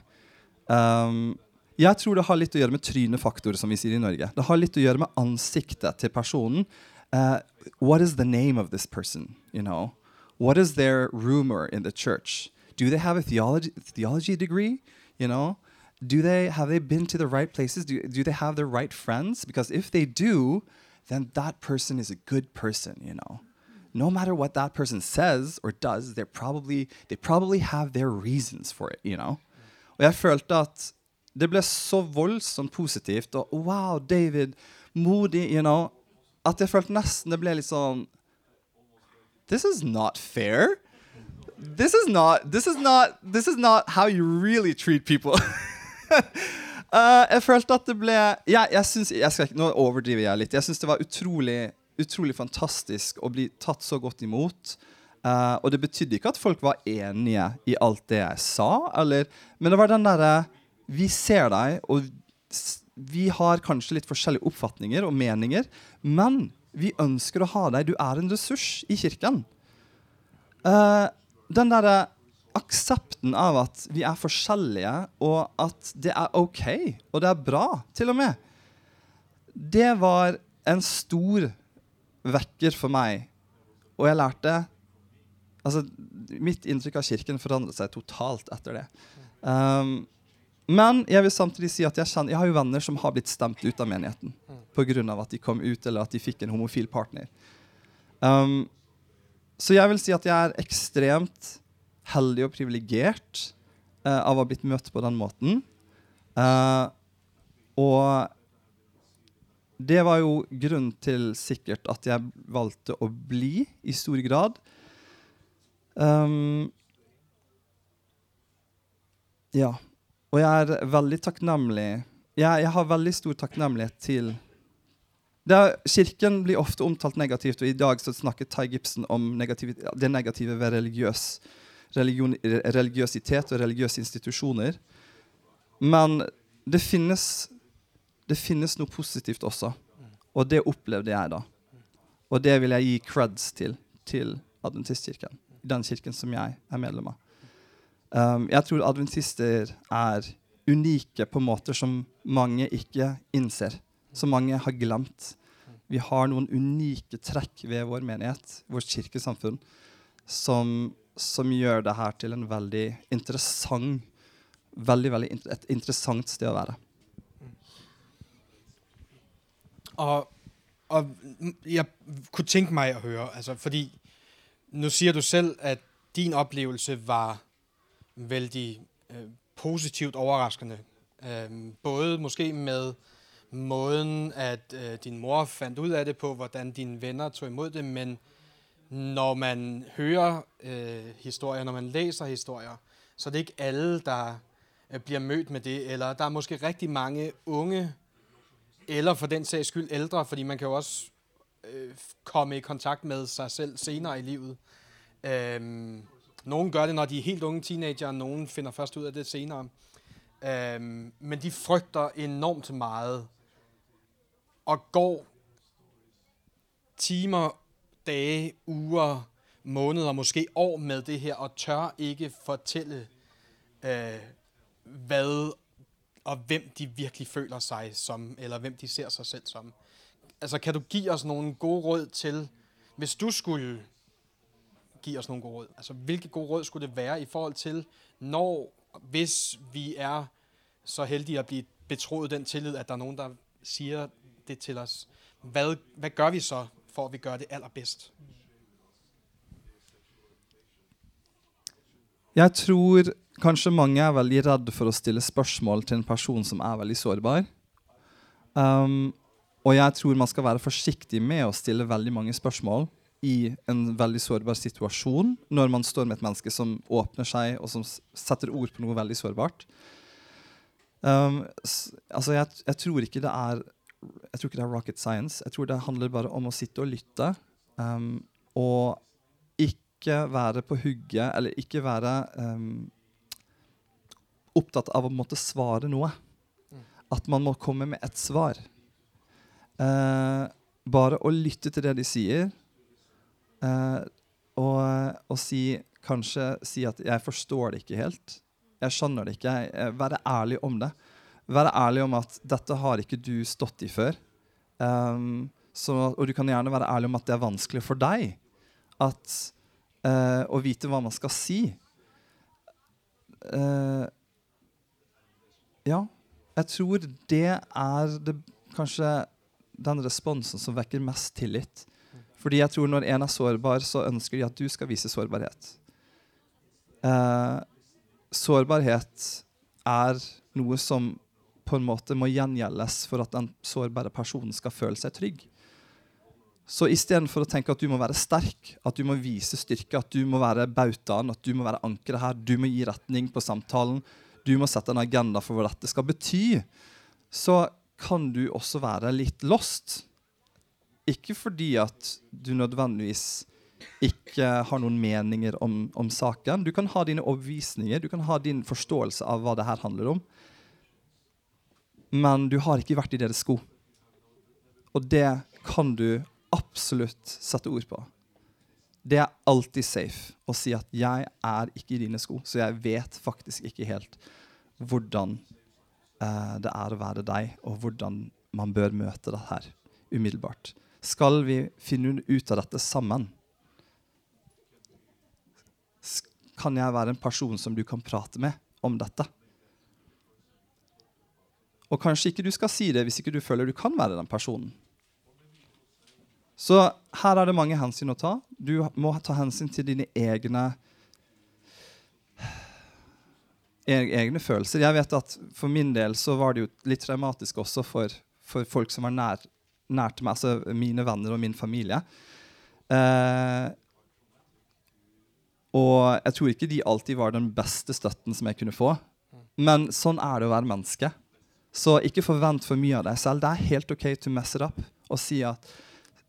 Um, jeg tror det har litt å gjøre med trynefaktor, som vi sier i Norge. Det har litt å gjøre med ansiktet til personen. Uh, what is the name of this person? You know, what is their rumor in the church? Do they have a theology theology degree? You know, do they have they been to the right places? Do do they have the right friends? Because if they do, then that person is a good person. You know, no matter what that person says or does, they're probably they probably have their reasons for it. You know, og jeg følte at det ble så voldsomt positivt. Og wow, David, modig, you know. At jeg følte nesten det ble litt sånn This is not fair. This is not This is not This is not how you really treat people. uh, [LAUGHS] jeg følte at det ble ja, jeg synes, jeg skal, Nå overdriver jeg litt. Jeg syns det var utrolig, utrolig fantastisk å bli tatt så godt imot. Uh, og det betydde ikke at folk var enige i alt det jeg sa, eller, men det var den derre vi ser deg, og vi har kanskje litt forskjellige oppfatninger og meninger, men vi ønsker å ha deg. Du er en ressurs i kirken. Uh, den derre aksepten av at vi er forskjellige, og at det er OK, og det er bra, til og med, det var en stor vekker for meg. Og jeg lærte Altså, mitt inntrykk av kirken forandret seg totalt etter det. Um, men jeg vil samtidig si at jeg, kjenner, jeg har jo venner som har blitt stemt ut av menigheten mm. pga. at de kom ut, eller at de fikk en homofil partner. Um, så jeg vil si at jeg er ekstremt heldig og privilegert uh, av å ha blitt møtt på den måten. Uh, og det var jo grunnen til sikkert at jeg valgte å bli i stor grad. Um, ja. Og jeg er veldig takknemlig jeg, jeg, har veldig stor takknemlighet til er, Kirken blir ofte omtalt negativt, og i dag så snakker Ty Gibson om negativ, det negative ved religiøs, religion, religiøsitet og religiøse institusjoner. Men det finnes, det finnes noe positivt også, og det opplevde jeg da. Og det vil jeg gi creds til til Adventistkirken, den kirken som jeg er medlem av. Um, jeg tror adventister er unike på måter som mange ikke innser. Som mange har glemt. Vi har noen unike trekk ved vår menighet, vårt kirkesamfunn, som, som gjør det her til en veldig interessant veldig, veldig inter et interessant sted å være. Og, og jeg kunne tenke meg å høre, altså fordi nå sier du selv, at din opplevelse var vældig øh, positivt overraskende. Øh, både måske med måden, at øh, din mor fandt ud af det på, hvordan dine venner tog imod det, men når man hører øh, historier, når man læser historier, så er det ikke alle, der øh, bliver mødt med det, eller der er måske rigtig mange unge, eller for den sags skyld ældre, fordi man kan jo også øh, komme i kontakt med sig selv senere i livet. Øhm, nogle gør det, når de er helt unge teenager, og nogen finder først ud af det senere. Øhm, men de frygter enormt meget, og går timer, dage, uger, måneder, måske år med det her, og tør ikke fortælle, øh, hvad og hvem de virkelig føler sig som, eller hvem de ser sig selv som. Altså, kan du give os nogle gode råd til, hvis du skulle give os nogle gode råd, altså hvilke gode råd skulle det være i forhold til, når, hvis vi er så heldige at blive betroet den tillid, at der er nogen, der siger det til os, hvad, hvad gør vi så, for at vi gør det allerbedst? Jeg tror kanskje mange er veldig redd for å stille spørsmål til en person som er veldig sårbar. Um, og jeg tror man skal være forsiktig med å stille veldig mange spørsmål i en veldig sårbar situasjon når man står med et menneske som åpner seg, og som setter ord på noe veldig sårbart. Um, altså, jeg, jeg, tror ikke det er Jeg tror ikke det er rocket science. Jeg tror det handler bare om å sitte og lytte. Um, og ikke være på hugget, eller ikke være um, opptatt av å måtte svare noe. At man må komme med et svar. Uh, bare å lytte til det de sier, uh, og, og, si kanskje si at 'jeg forstår det ikke helt'. Jeg skjønner det ikke. Jeg, være ærlig om det. Være ærlig om at 'dette har ikke du stått i før'. Um, så, og du kan gjerne være ærlig om at det er vanskelig for deg at, uh, å vite hva man skal si. Uh, ja, jeg tror det er det, kanskje den responsen som vekker mest tillit. Fordi jeg tror når en er sårbar, så ønsker de at du skal vise sårbarhet. Eh, sårbarhet er noe som på en måte må gjengjeldes for at den sårbare personen skal føle seg trygg. Så istedenfor å tenke at du må være sterk, at du må vise styrke, at du må være bautaen, at du må være ankeret her, du må gi retning på samtalen, du må sette en agenda for hva dette skal bety, så kan du også være litt lost. Ikke fordi at du nødvendigvis ikke har noen meninger om, om saken. Du kan ha dine overbevisninger, du kan ha din forståelse av hva det her handler om. Men du har ikke vært i deres sko. Og det kan du absolutt sette ord på. Det er alltid safe å si at 'jeg er ikke i dine sko', så jeg vet faktisk ikke helt hvordan eh, det er å være deg, og hvordan man bør møte det her umiddelbart. Skal vi finne ut av dette sammen? Kan jeg være en person som du kan prate med om dette? Og kanskje ikke du skal si det hvis ikke du føler du kan være den personen. Så her er det mange hensyn å ta. Du må ta hensyn til dine egne egne følelser. Jeg vet at For min del så var det jo litt traumatisk også for, for folk som var nær, nær, til meg, altså mine venner og min familie. Eh, og jeg tror ikke de alltid var den beste støtten som jeg kunne få. Men sånn er det å være menneske. Så ikke forvent for mye av deg selv. Det er helt OK to mess it up og si at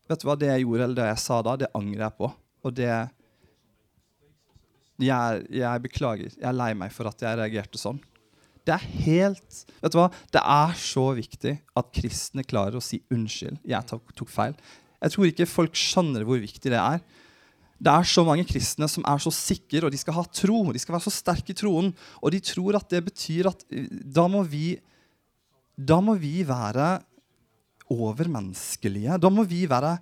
vet du hva, det jeg gjorde eller det jeg sa da, det angrer jeg på. Og det jeg, jeg, beklager. Jeg er lei meg for at jeg reagerte sånn. Det er helt Vet du hva? Det er så viktig at kristne klarer å si unnskyld. Jeg tok, tok feil. Jeg tror ikke folk skjønner hvor viktig det er. Det er så mange kristne som er så sikre, og de skal ha tro. De skal være så sterke i troen. Og de tror at det betyr at eh, da må vi Da må vi være overmenneskelige. Da må vi være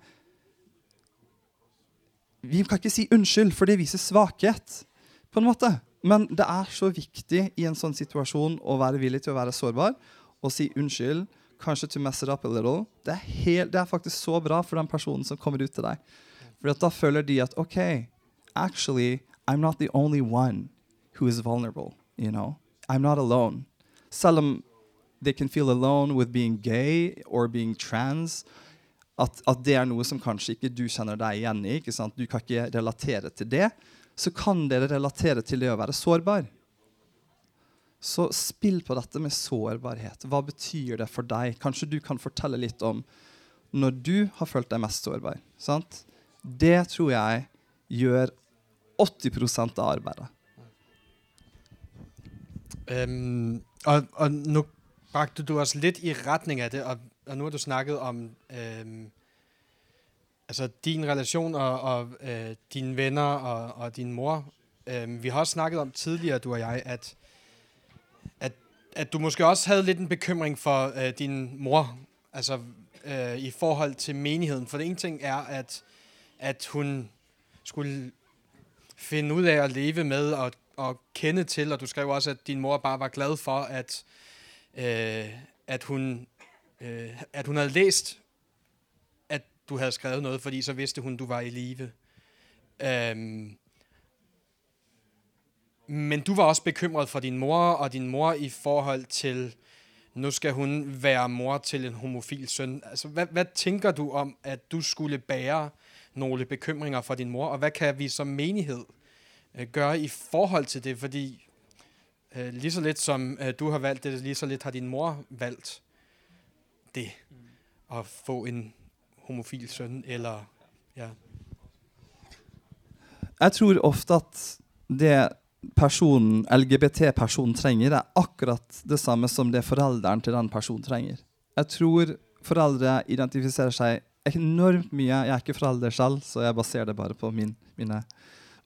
Vi kan ikke si unnskyld, for det viser svakhet på en måte. Men det er så viktig i en sånn situasjon å være villig til å være sårbar og si unnskyld. Kanskje to mess it up a little. Det er, helt, det er faktisk så bra for den personen som kommer ut til deg. For da føler de at OK, actually, I'm not the only one who is vulnerable. You know? I'm not alone. Selv om they can feel alone with being gay or being trans, at, at, det er noe som kanskje ikke du kjenner deg igjen i, ikke sant? du kan ikke relatere til det, så kan dere relatere til det å være sårbar. Så spill på dette med sårbarhet. Hva betyr det for deg? Kanskje du kan fortelle litt om når du har følt deg mest sårbar. Sant? Det tror jeg gjør 80 av arbeidet. Um, og, og nå brakte du oss litt i retning av det, og, og nå har du snakket om um, altså din relation og, og øh, dine venner og, og din mor. Øh, vi har også snakket om tidligere, du og jeg, at at, at du måske også havde lidt en bekymring for øh, din mor, altså øh, i forhold til menigheden. For det ene ting er, at, at hun skulle finde ud af at leve med og, og kende til, og du skrev også, at din mor bare var glad for, at, øh, at, hun, øh, at hun havde læst, du havde skrevet noget, fordi så vidste hun, du var i live. Øhm, men du var også bekymret for din mor og din mor i forhold til, nu skal hun være mor til en homofil søn. Altså, hvad, hvad tænker du om, at du skulle bære nogle bekymringer for din mor, og hvad kan vi som menighed øh, gøre i forhold til det? Fordi øh, lige så lidt som øh, du har valgt det, lige så lidt har din mor valgt det, at få en homofil sønn, eller ja. Jeg tror ofte at det personen, LGBT-personen trenger, er akkurat det samme som det forelderen til den personen trenger. Jeg tror foreldre identifiserer seg enormt mye. Jeg er ikke forelder selv, så jeg baserer det bare på min, mine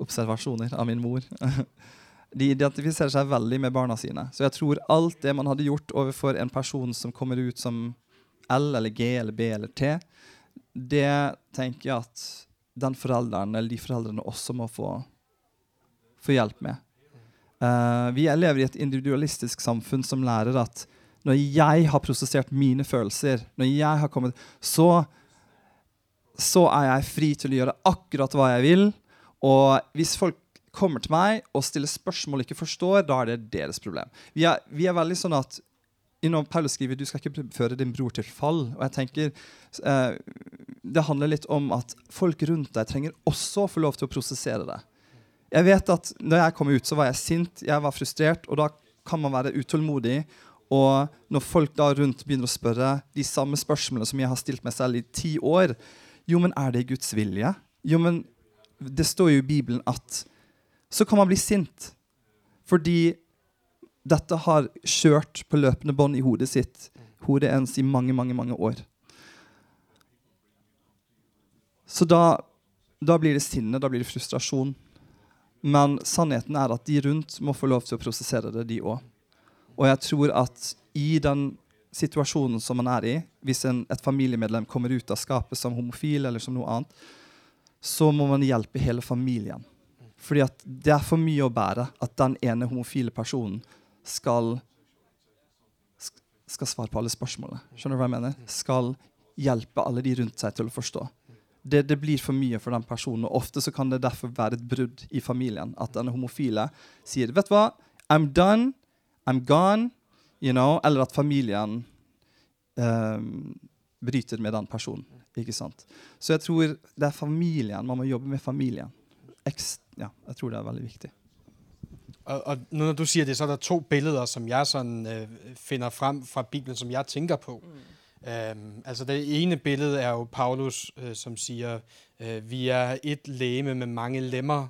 observasjoner av min mor. [LAUGHS] De identifiserer seg veldig med barna sine. Så jeg tror alt det man hadde gjort overfor en person som kommer ut som L eller G eller B eller T, det tenker jeg at den forelderen eller de foreldrene også må få få hjelp med. Uh, vi lever i et individualistisk samfunn som lærer at når jeg har prosessert mine følelser, når jeg har kommet, så, så er jeg fri til å gjøre akkurat hva jeg vil. Og hvis folk kommer til meg og stiller spørsmål og ikke forstår, da er det deres problem. Vi er, vi er veldig sånn at når Paulus skriver du skal ikke føre din bror til fall. og jeg tenker eh, Det handler litt om at folk rundt deg trenger også å få lov til å prosessere det. Jeg vet at når jeg kom ut, så var jeg sint, jeg var frustrert, og da kan man være utålmodig. Og når folk da rundt begynner å spørre de samme spørsmålene som jeg har stilt meg selv i ti år Jo, men er det Guds vilje? Jo, men det står jo i Bibelen at Så kan man bli sint. Fordi dette har kjørt på løpende bånd i hodet sitt, hodet ens, i mange, mange, mange år. Så da, da blir det sinne, da blir det frustrasjon. Men sannheten er at de rundt må få lov til å prosessere det, de òg. Og jeg tror at i den situasjonen som man er i, hvis en, et familiemedlem kommer ut av skapet som homofil eller som noe annet, så må man hjelpe hele familien. Fordi at det er for mye å bære at den ene homofile personen skal skal svare på alle spørsmålene. Skjønner du hva jeg mener? Skal hjelpe alle de rundt seg til å forstå det, det, blir for mye for den personen. Og ofte så kan det derfor være et brudd i familien. At den homofile sier vet du hva, I'm done, I'm gone. You know, eller at familien um, bryter med den personen. ikke sant? Så jeg tror det er familien. Man må jobbe med familien. Ekst, ja, jeg tror det er veldig viktig. Og, og når du sier det, så er det to billeder, som jeg sådan, øh, finner frem fra Bibelen, som jeg tenker på. Mm. Øhm, altså Det ene billede er jo Paulus, øh, som sier øh, vi er et læme med mange lemmer.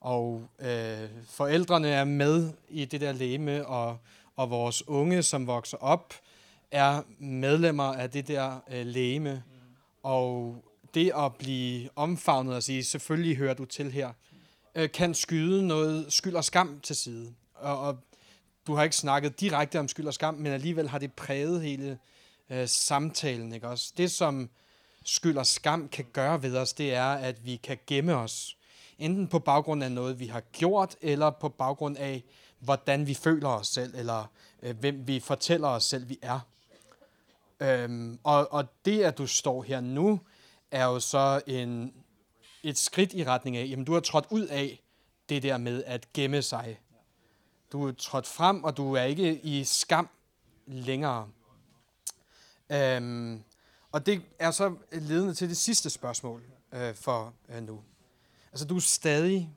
Og øh, forældrene er med i det der læme, og, og vores unge, som vokser opp, er medlemmer av det der leme. Og det å bli omfavnet og si 'selvfølgelig hører du til her', kan skyde noe skyld og skam til side. Og, og du har ikke snakket direkte om skyld og skam, men alligevel har det præget hele øh, samtalen. Ikke også? Det, som skyld og skam kan gøre ved os, det er, at vi kan gemme os enten på baggrund af noget, vi har gjort, eller på baggrund af, hvordan vi føler os selv, eller øh, hvem vi fortæller os selv, vi er. Øhm, og, og det, at du står her nu, er jo så en, et skridt i retning af, jamen du har trådt ud af det der med at gemme sig. Du er trådt frem, og du er ikke i skam længere. Øhm, og det er så ledende til det sidste spørgsmål øh, for øh, nu. Altså du er stadig,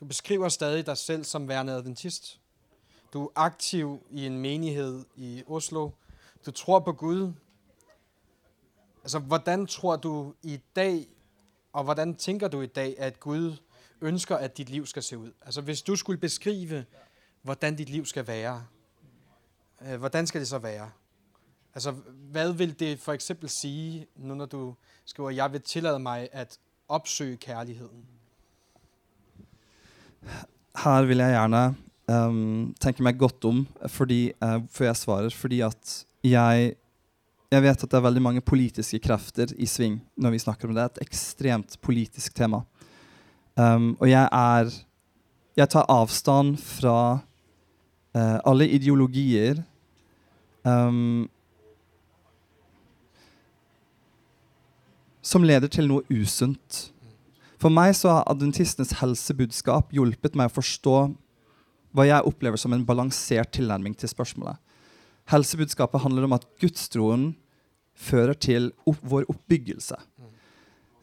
du beskriver stadig dig selv som værende adventist. Du er aktiv i en menighed i Oslo. Du tror på Gud. Altså, hvordan tror du i dag, og hvordan tænker du i dag, at Gud ønsker, at dit liv skal se ut? Altså, hvis du skulle beskrive, hvordan dit liv skal være, øh, hvordan skal det så være? Altså, hvad vil det for eksempel sige, nu når du skriver, jeg vil tillade meg at oppsøke kærligheden? Her vil jeg gjerne um, tenke meg godt om fordi, uh, før jeg svarer, fordi at jeg, jeg vet at det er veldig mange politiske krefter i sving når vi snakker om det. Det er et ekstremt politisk tema. Um, og jeg er Jeg tar avstand fra uh, alle ideologier um, som leder til noe usunt. For meg så har adventistenes helsebudskap hjulpet meg å forstå hva jeg opplever som en balansert tilnærming til spørsmålet. Helsebudskapet handler om at gudstroen fører til opp, vår oppbyggelse.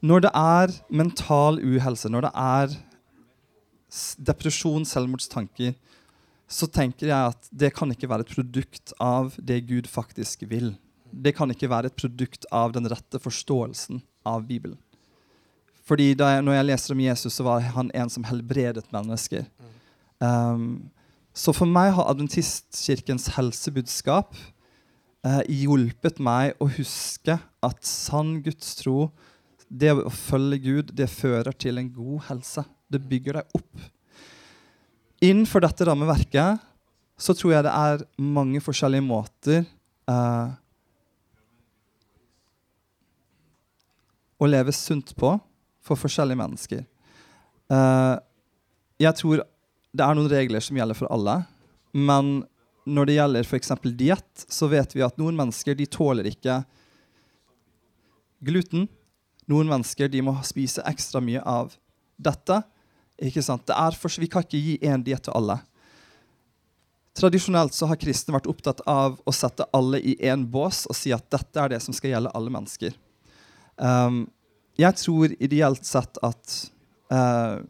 Når det er mental uhelse, når det er depresjon, selvmordstanker, så tenker jeg at det kan ikke være et produkt av det Gud faktisk vil. Det kan ikke være et produkt av den rette forståelsen av Bibelen. Fordi jeg, når jeg leser om Jesus, så var han en som helbredet mennesker. Um, så for meg har Adventistkirkens helsebudskap uh, hjulpet meg å huske at sann gudstro, det å følge Gud, det fører til en god helse. Det bygger deg opp. Innenfor dette rammeverket så tror jeg det er mange forskjellige måter eh, å leve sunt på for forskjellige mennesker. Eh, jeg tror det er noen regler som gjelder for alle, men når det gjelder f.eks. diett, så vet vi at noen mennesker de tåler ikke gluten. Noen mennesker de må spise ekstra mye av dette. Ikke sant? Det er for, vi kan ikke gi én diett til alle. Tradisjonelt så har kristne vært opptatt av å sette alle i én bås og si at dette er det som skal gjelde alle mennesker. Um, jeg tror ideelt sett at, uh,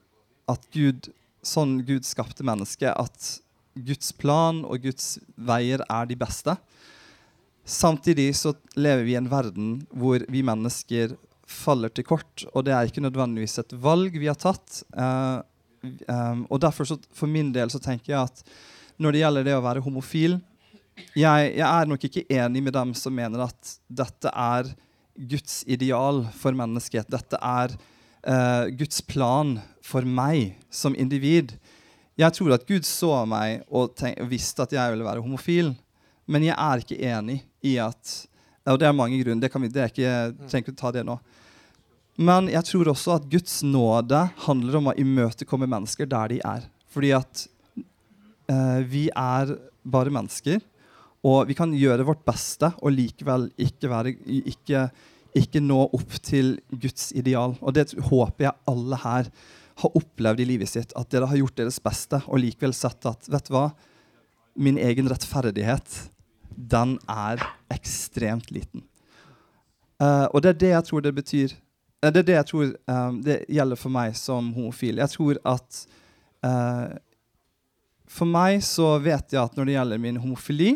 at Gud, sånn Gud skapte mennesket, at Guds plan og Guds veier er de beste. Samtidig så lever vi i en verden hvor vi mennesker faller til kort, og det er ikke nødvendigvis et valg vi har tatt. Uh, um, og derfor så, for min del så tenker jeg at når det gjelder det å være homofil jeg, jeg er nok ikke enig med dem som mener at dette er Guds ideal for mennesket. Dette er uh, Guds plan for meg som individ. Jeg tror at Gud så meg og visste at jeg ville være homofil, men jeg er ikke enig i at Og det er mange grunner. Det kan vi, det er ikke, jeg trenger ikke ta det nå. Men jeg tror også at Guds nåde handler om å imøtekomme mennesker der de er. Fordi at eh, vi er bare mennesker. Og vi kan gjøre vårt beste og likevel ikke, være, ikke, ikke nå opp til Guds ideal. Og det håper jeg alle her har opplevd i livet sitt. At dere har gjort deres beste og likevel sett at vet du hva, min egen rettferdighet, den er ekstremt liten. Uh, og det er det jeg tror det betyr. Uh, det er det jeg tror um, det gjelder for meg som homofil. Jeg tror at uh, For meg så vet jeg at når det gjelder min homofili,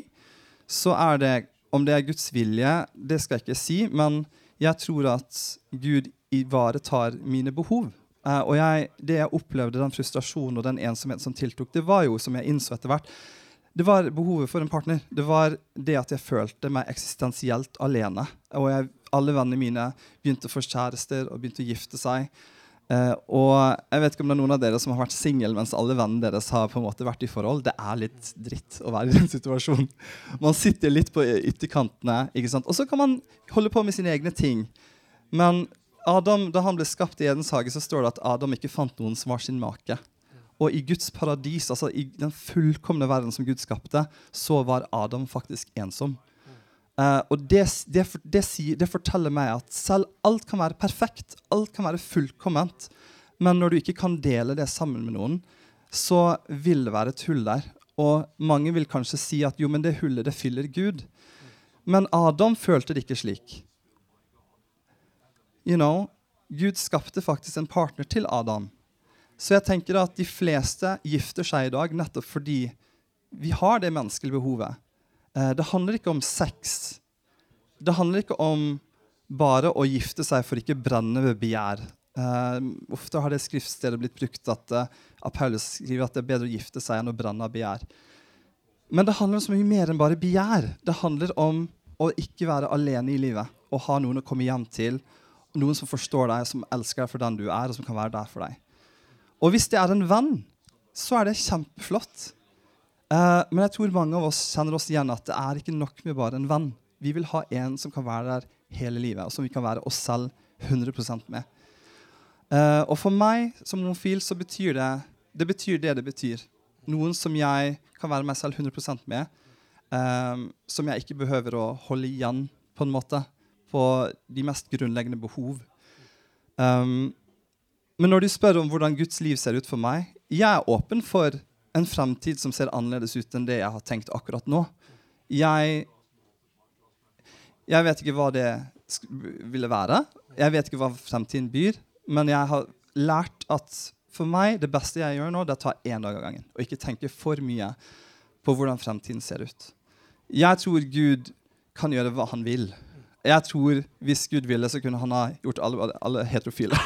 så er det Om det er Guds vilje, det skal jeg ikke si, men jeg tror at Gud ivaretar mine behov. Uh, og jeg, det jeg opplevde, den frustrasjonen og den ensomheten som tiltok, det var jo, som jeg innså etter hvert, det var behovet for en partner. Det var det at jeg følte meg eksistensielt alene. Og jeg, alle vennene mine begynte å få kjærester og begynte å gifte seg. Uh, og jeg vet ikke om det er noen av dere som har vært singel mens alle vennene deres har på en måte vært i forhold. Det er litt dritt å være i den situasjonen. Man sitter litt på ytterkantene, ikke sant? og så kan man holde på med sine egne ting. Men Adam, Da han ble skapt i Edens hage, så står det at Adam ikke fant noen som var sin make. Og i Guds paradis, altså i den fullkomne verden som Gud skapte, så var Adam faktisk ensom. Uh, og det, det, det, det, forteller meg at selv alt kan være perfekt, alt kan være fullkomment, men når du ikke kan dele det sammen med noen, så vil det være et hull der. Og mange vil kanskje si at jo, men det hullet, det fyller Gud. Men Adam følte det ikke slik. You know, Gud skapte faktisk en partner til Adam. Så jeg tenker at de fleste gifter seg i dag nettopp fordi vi har det menneskelige behovet. Eh, det handler ikke om sex. Det handler ikke om bare å gifte seg for ikke brenne ved begjær. Uh, ofte har det skriftstedet blitt brukt at, uh, at Paulus skriver at det er bedre å gifte seg enn å brenne av begjær. Men det handler om så mye mer enn bare begjær. Det handler om å ikke være alene i livet og ha noen å komme hjem til. Noen som forstår deg, som elsker deg for den du er, og som kan være der for deg. Og hvis det er en venn, så er det kjempeflott. Uh, men jeg tror mange av oss kjenner oss igjen at det er ikke nok med bare en venn. Vi vil ha en som kan være der hele livet, og som vi kan være oss selv 100% med. Uh, og for meg som homofil så betyr det det betyr det det betyr. Noen som jeg kan være meg selv 100% med. Um, som jeg ikke behøver å holde igjen på en måte på de mest grunnleggende behov. Um, men når du spør om hvordan Guds liv ser ut for meg, jeg er åpen for en fremtid som ser annerledes ut enn det jeg har tenkt akkurat nå. Jeg, jeg vet ikke hva det ville være. Jeg vet ikke hva fremtiden byr. Men jeg har lært at for meg, det beste jeg gjør nå, det er å ta én dag av gangen. Og ikke tenke for mye på hvordan fremtiden ser ut. Jeg tror Gud kan gjøre hva han vil. Jeg tror Hvis Gud ville, så kunne han ha gjort alle, alle heterofile.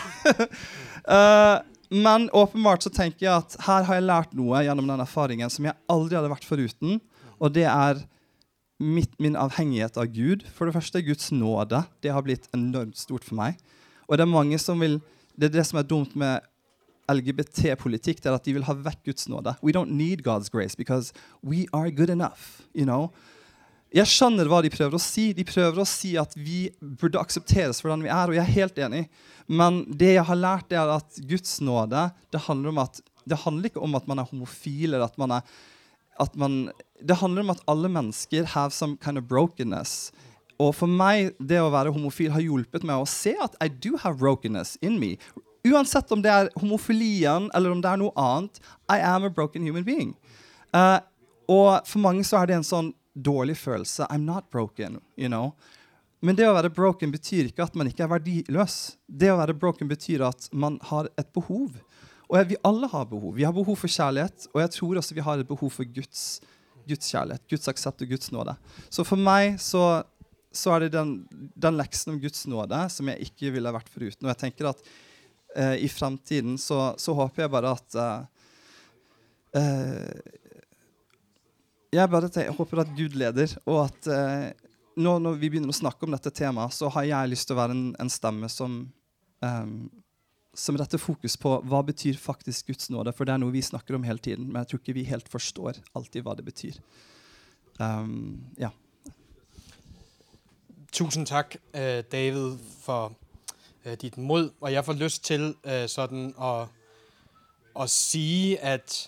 uh, [LAUGHS] Men åpenbart så tenker jeg at her har jeg lært noe gjennom den erfaringen som jeg aldri hadde vært foruten. Og det er mitt, min avhengighet av Gud. For det første Guds nåde. Det har blitt enormt stort for meg. Og det er mange som vil Det er det som er dumt med LGBT-politikk, det er at de vil ha vekk Guds nåde. We don't need God's grace because we are good enough. you know? Jeg skjønner hva de prøver å si. De prøver å si at vi burde aksepteres for den vi er, og jeg er helt enig. Men det jeg har lært, er at Guds nåde det handler, at, det handler ikke om at man er homofil. eller at man er at man, Det handler om at alle mennesker have some kind of brokenness. Og for meg, det å være homofil har hjulpet meg å se at I do have brokenness in me. Uansett om det er homofilien eller om det er noe annet. I am a broken human being. Uh, og for mange så er det en sånn dårlig følelse. I'm not broken, you know. Men det å være broken betyr ikke at man ikke er verdiløs. Det å være broken betyr at man har et behov. Og vi alle har behov. Vi har behov for kjærlighet, og jeg tror også vi har et behov for Guds, Guds kjærlighet, Guds aksept og Guds nåde. Så for meg så, så er det den, den, leksen om Guds nåde som jeg ikke ville vært foruten. Og jeg tenker at eh, i fremtiden så, så, håper jeg bare at eh, uh, jeg bare tenker, håper at Gud leder, og at eh, nå når vi begynner å snakke om dette temaet, så har jeg lyst til å være en, en stemme som, um, som retter fokus på hva betyr faktisk Guds nåde. For det er noe vi snakker om hele tiden, men jeg tror ikke vi helt forstår alltid hva det betyr. Um, ja. Tusen takk, uh, David, for uh, ditt mod. Og jeg får lyst til uh, sådan å si at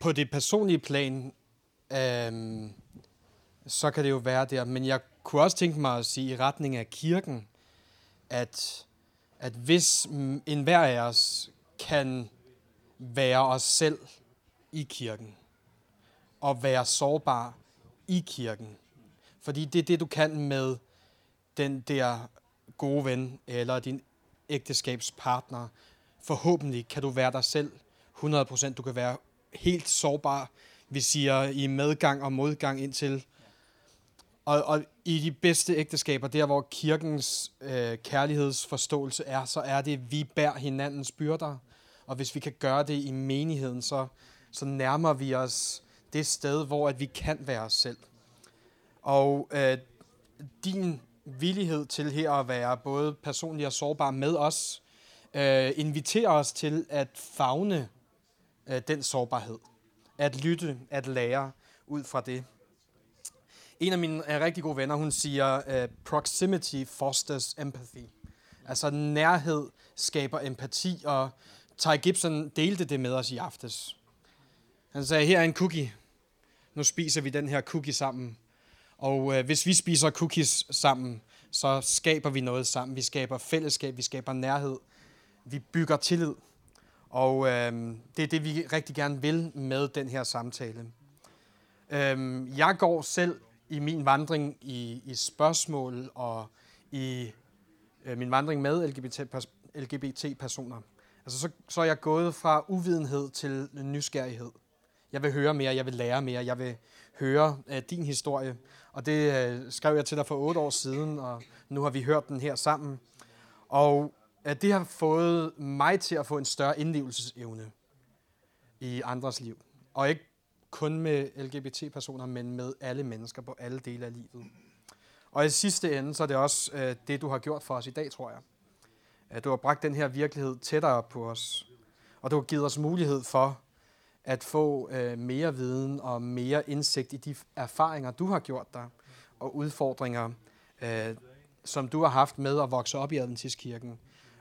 på det personlige plan, øhm, så kan det jo være der. Men jeg kunne også tænke meg å si i retning av kirken, at, at hvis enhver av oss kan være oss selv i kirken, og være sårbar i kirken, fordi det er det, du kan med den der gode ven, eller din ægteskabspartner. Forhåpentlig kan du være deg selv 100%. Du kan være helt sårbar. Vi siger i medgang og modgang indtil. Og, og i de bedste ægteskaber, der hvor kirkens øh, kærlighedsforståelse er, så er det, vi bærer hinandens byrder. Og hvis vi kan gøre det i menigheden, så, så nærmer vi os det sted, hvor at vi kan være os selv. Og øh, din villighed til her at være både personlig og sårbar med os, øh, inviterer os til at fagne den sårbarhed. At lytte, at lære ud fra det. En af mine uh, rigtig gode venner, hun siger, uh, proximity fosters empathy. Altså nærhed skaber empati, og Ty Gibson delte det med os i aftes. Han sagde, her er en cookie. Nu spiser vi den her cookie sammen. Og øh, hvis vi spiser cookies sammen, så skaber vi noget sammen. Vi skaber fællesskab, vi skaber nærhed, vi bygger tillid. Og øh, det er det, vi rigtig gerne vil med den her samtale. Øh, jeg går selv i min vandring i, i spørgsmål og i øh, min vandring med LGBT-personer. Altså, så, så er jeg gået fra uvidenhed til nysgerrighed. Jeg vil høre mere, jeg vil lære mere, jeg vil høre øh, din historie. Og det øh, skrev jeg til dig for otte år siden, og nu har vi hørt den her sammen. Og øh, det har fået mig til at få en større indlevelsesevne i andres liv. Og ikke kun med LGBT-personer, men med alle mennesker på alle dele af livet. Og i sidste ende, så er det også øh, det, du har gjort for os i dag, tror jeg. At du har bragt den her virkelighed tættere på os. Og du har givet os mulighed for at få øh, mere viden og mere indsigt i de erfaringer, du har gjort dig, og udfordringer, øh, som du har haft med at vokse op i Adventistkirken,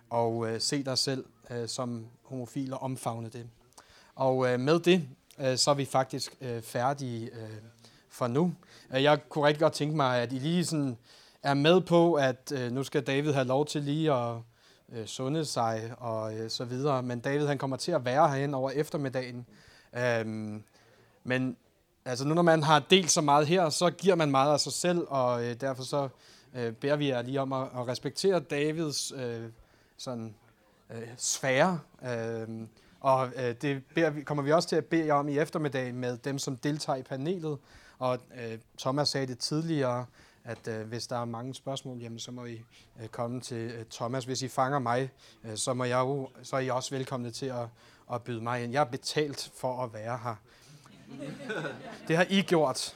og øh, se dig selv øh, som homofil og omfavne det. Og øh, med det, øh, så er vi faktisk øh, færdige øh, for nu. Øh, jeg kunne rigtig godt tænke mig, at I lige sådan er med på, at øh, nu skal David have lov til lige at øh, sunde sig og øh, så videre. Men David han kommer til at være herhen over eftermiddagen. Øhm, men altså nu når man har delt så meget her, så giver man meget af sig selv, og øh, derfor så øh, beder vi jer lige om at, at respektere Davids øh, sådan øh, sfære. Øh, og øh, det beder kommer vi også til at bede om i eftermiddag med dem, som deltager i panelet. Og øh, Thomas sagde det tidligere, at øh, hvis der er mange spørgsmål, jamen, så må I øh, komme til øh, Thomas. Hvis I fanger mig, øh, så, må jeg jo, så er I også velkomne til at, at byde mig ind. Jeg er betalt for at være her. Det har I gjort.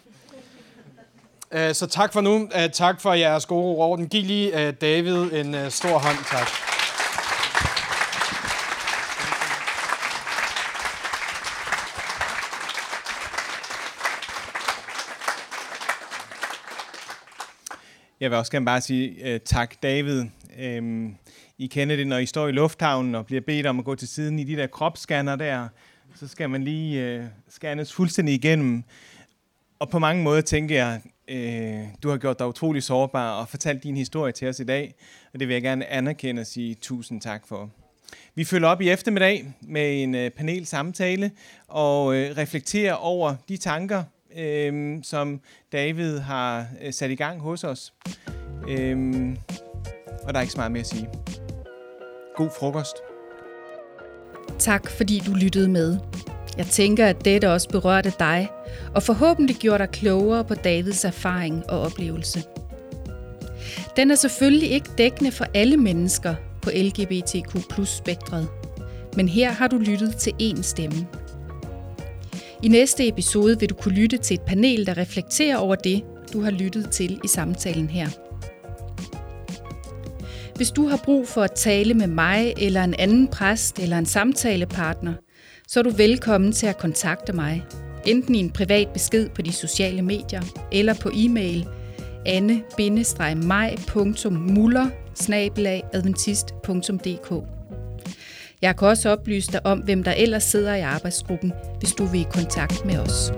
Øh, så tak for nu. Øh, tak for jeres gode orden. Giv lige øh, David en stor hånd. Tak. Jeg vil også gerne bare sige uh, tak, David. Um, I kender det, når I står i lufthavnen og bliver bedt om at gå til siden i de der kropsscanner der. Så skal man lige uh, scannes fuldstændig igennem. Og på mange måder tænker jeg, uh, du har gjort dig utrolig sårbar og fortalt din historie til os i dag. Og det vil jeg gerne anerkende og sige tusind tak for. Vi følger op i eftermiddag med en panel panelsamtale og uh, reflekterer over de tanker, øh, som David har øh, sat i gang hos os. Øh, og der er ikke så meget mere at sige. God frokost. Tak fordi du lyttede med. Jeg tænker, at dette også berørte dig, og forhåbentlig gjorde dig klogere på Davids erfaring og oplevelse. Den er selvfølgelig ikke dækkende for alle mennesker på LGBTQ plus spektret, men her har du lyttet til én stemme. I næste episode vil du kunne lytte til et panel, der reflekterer over det, du har lyttet til i samtalen her. Hvis du har brug for at tale med mig eller en anden præst eller en samtalepartner, så er du velkommen til at kontakte mig, enten i en privat besked på de sociale medier eller på e-mail anne-maj.muller jeg kan også oplyse dig om, hvem der ellers sidder i arbejdsgruppen, hvis du vil i kontakt med os.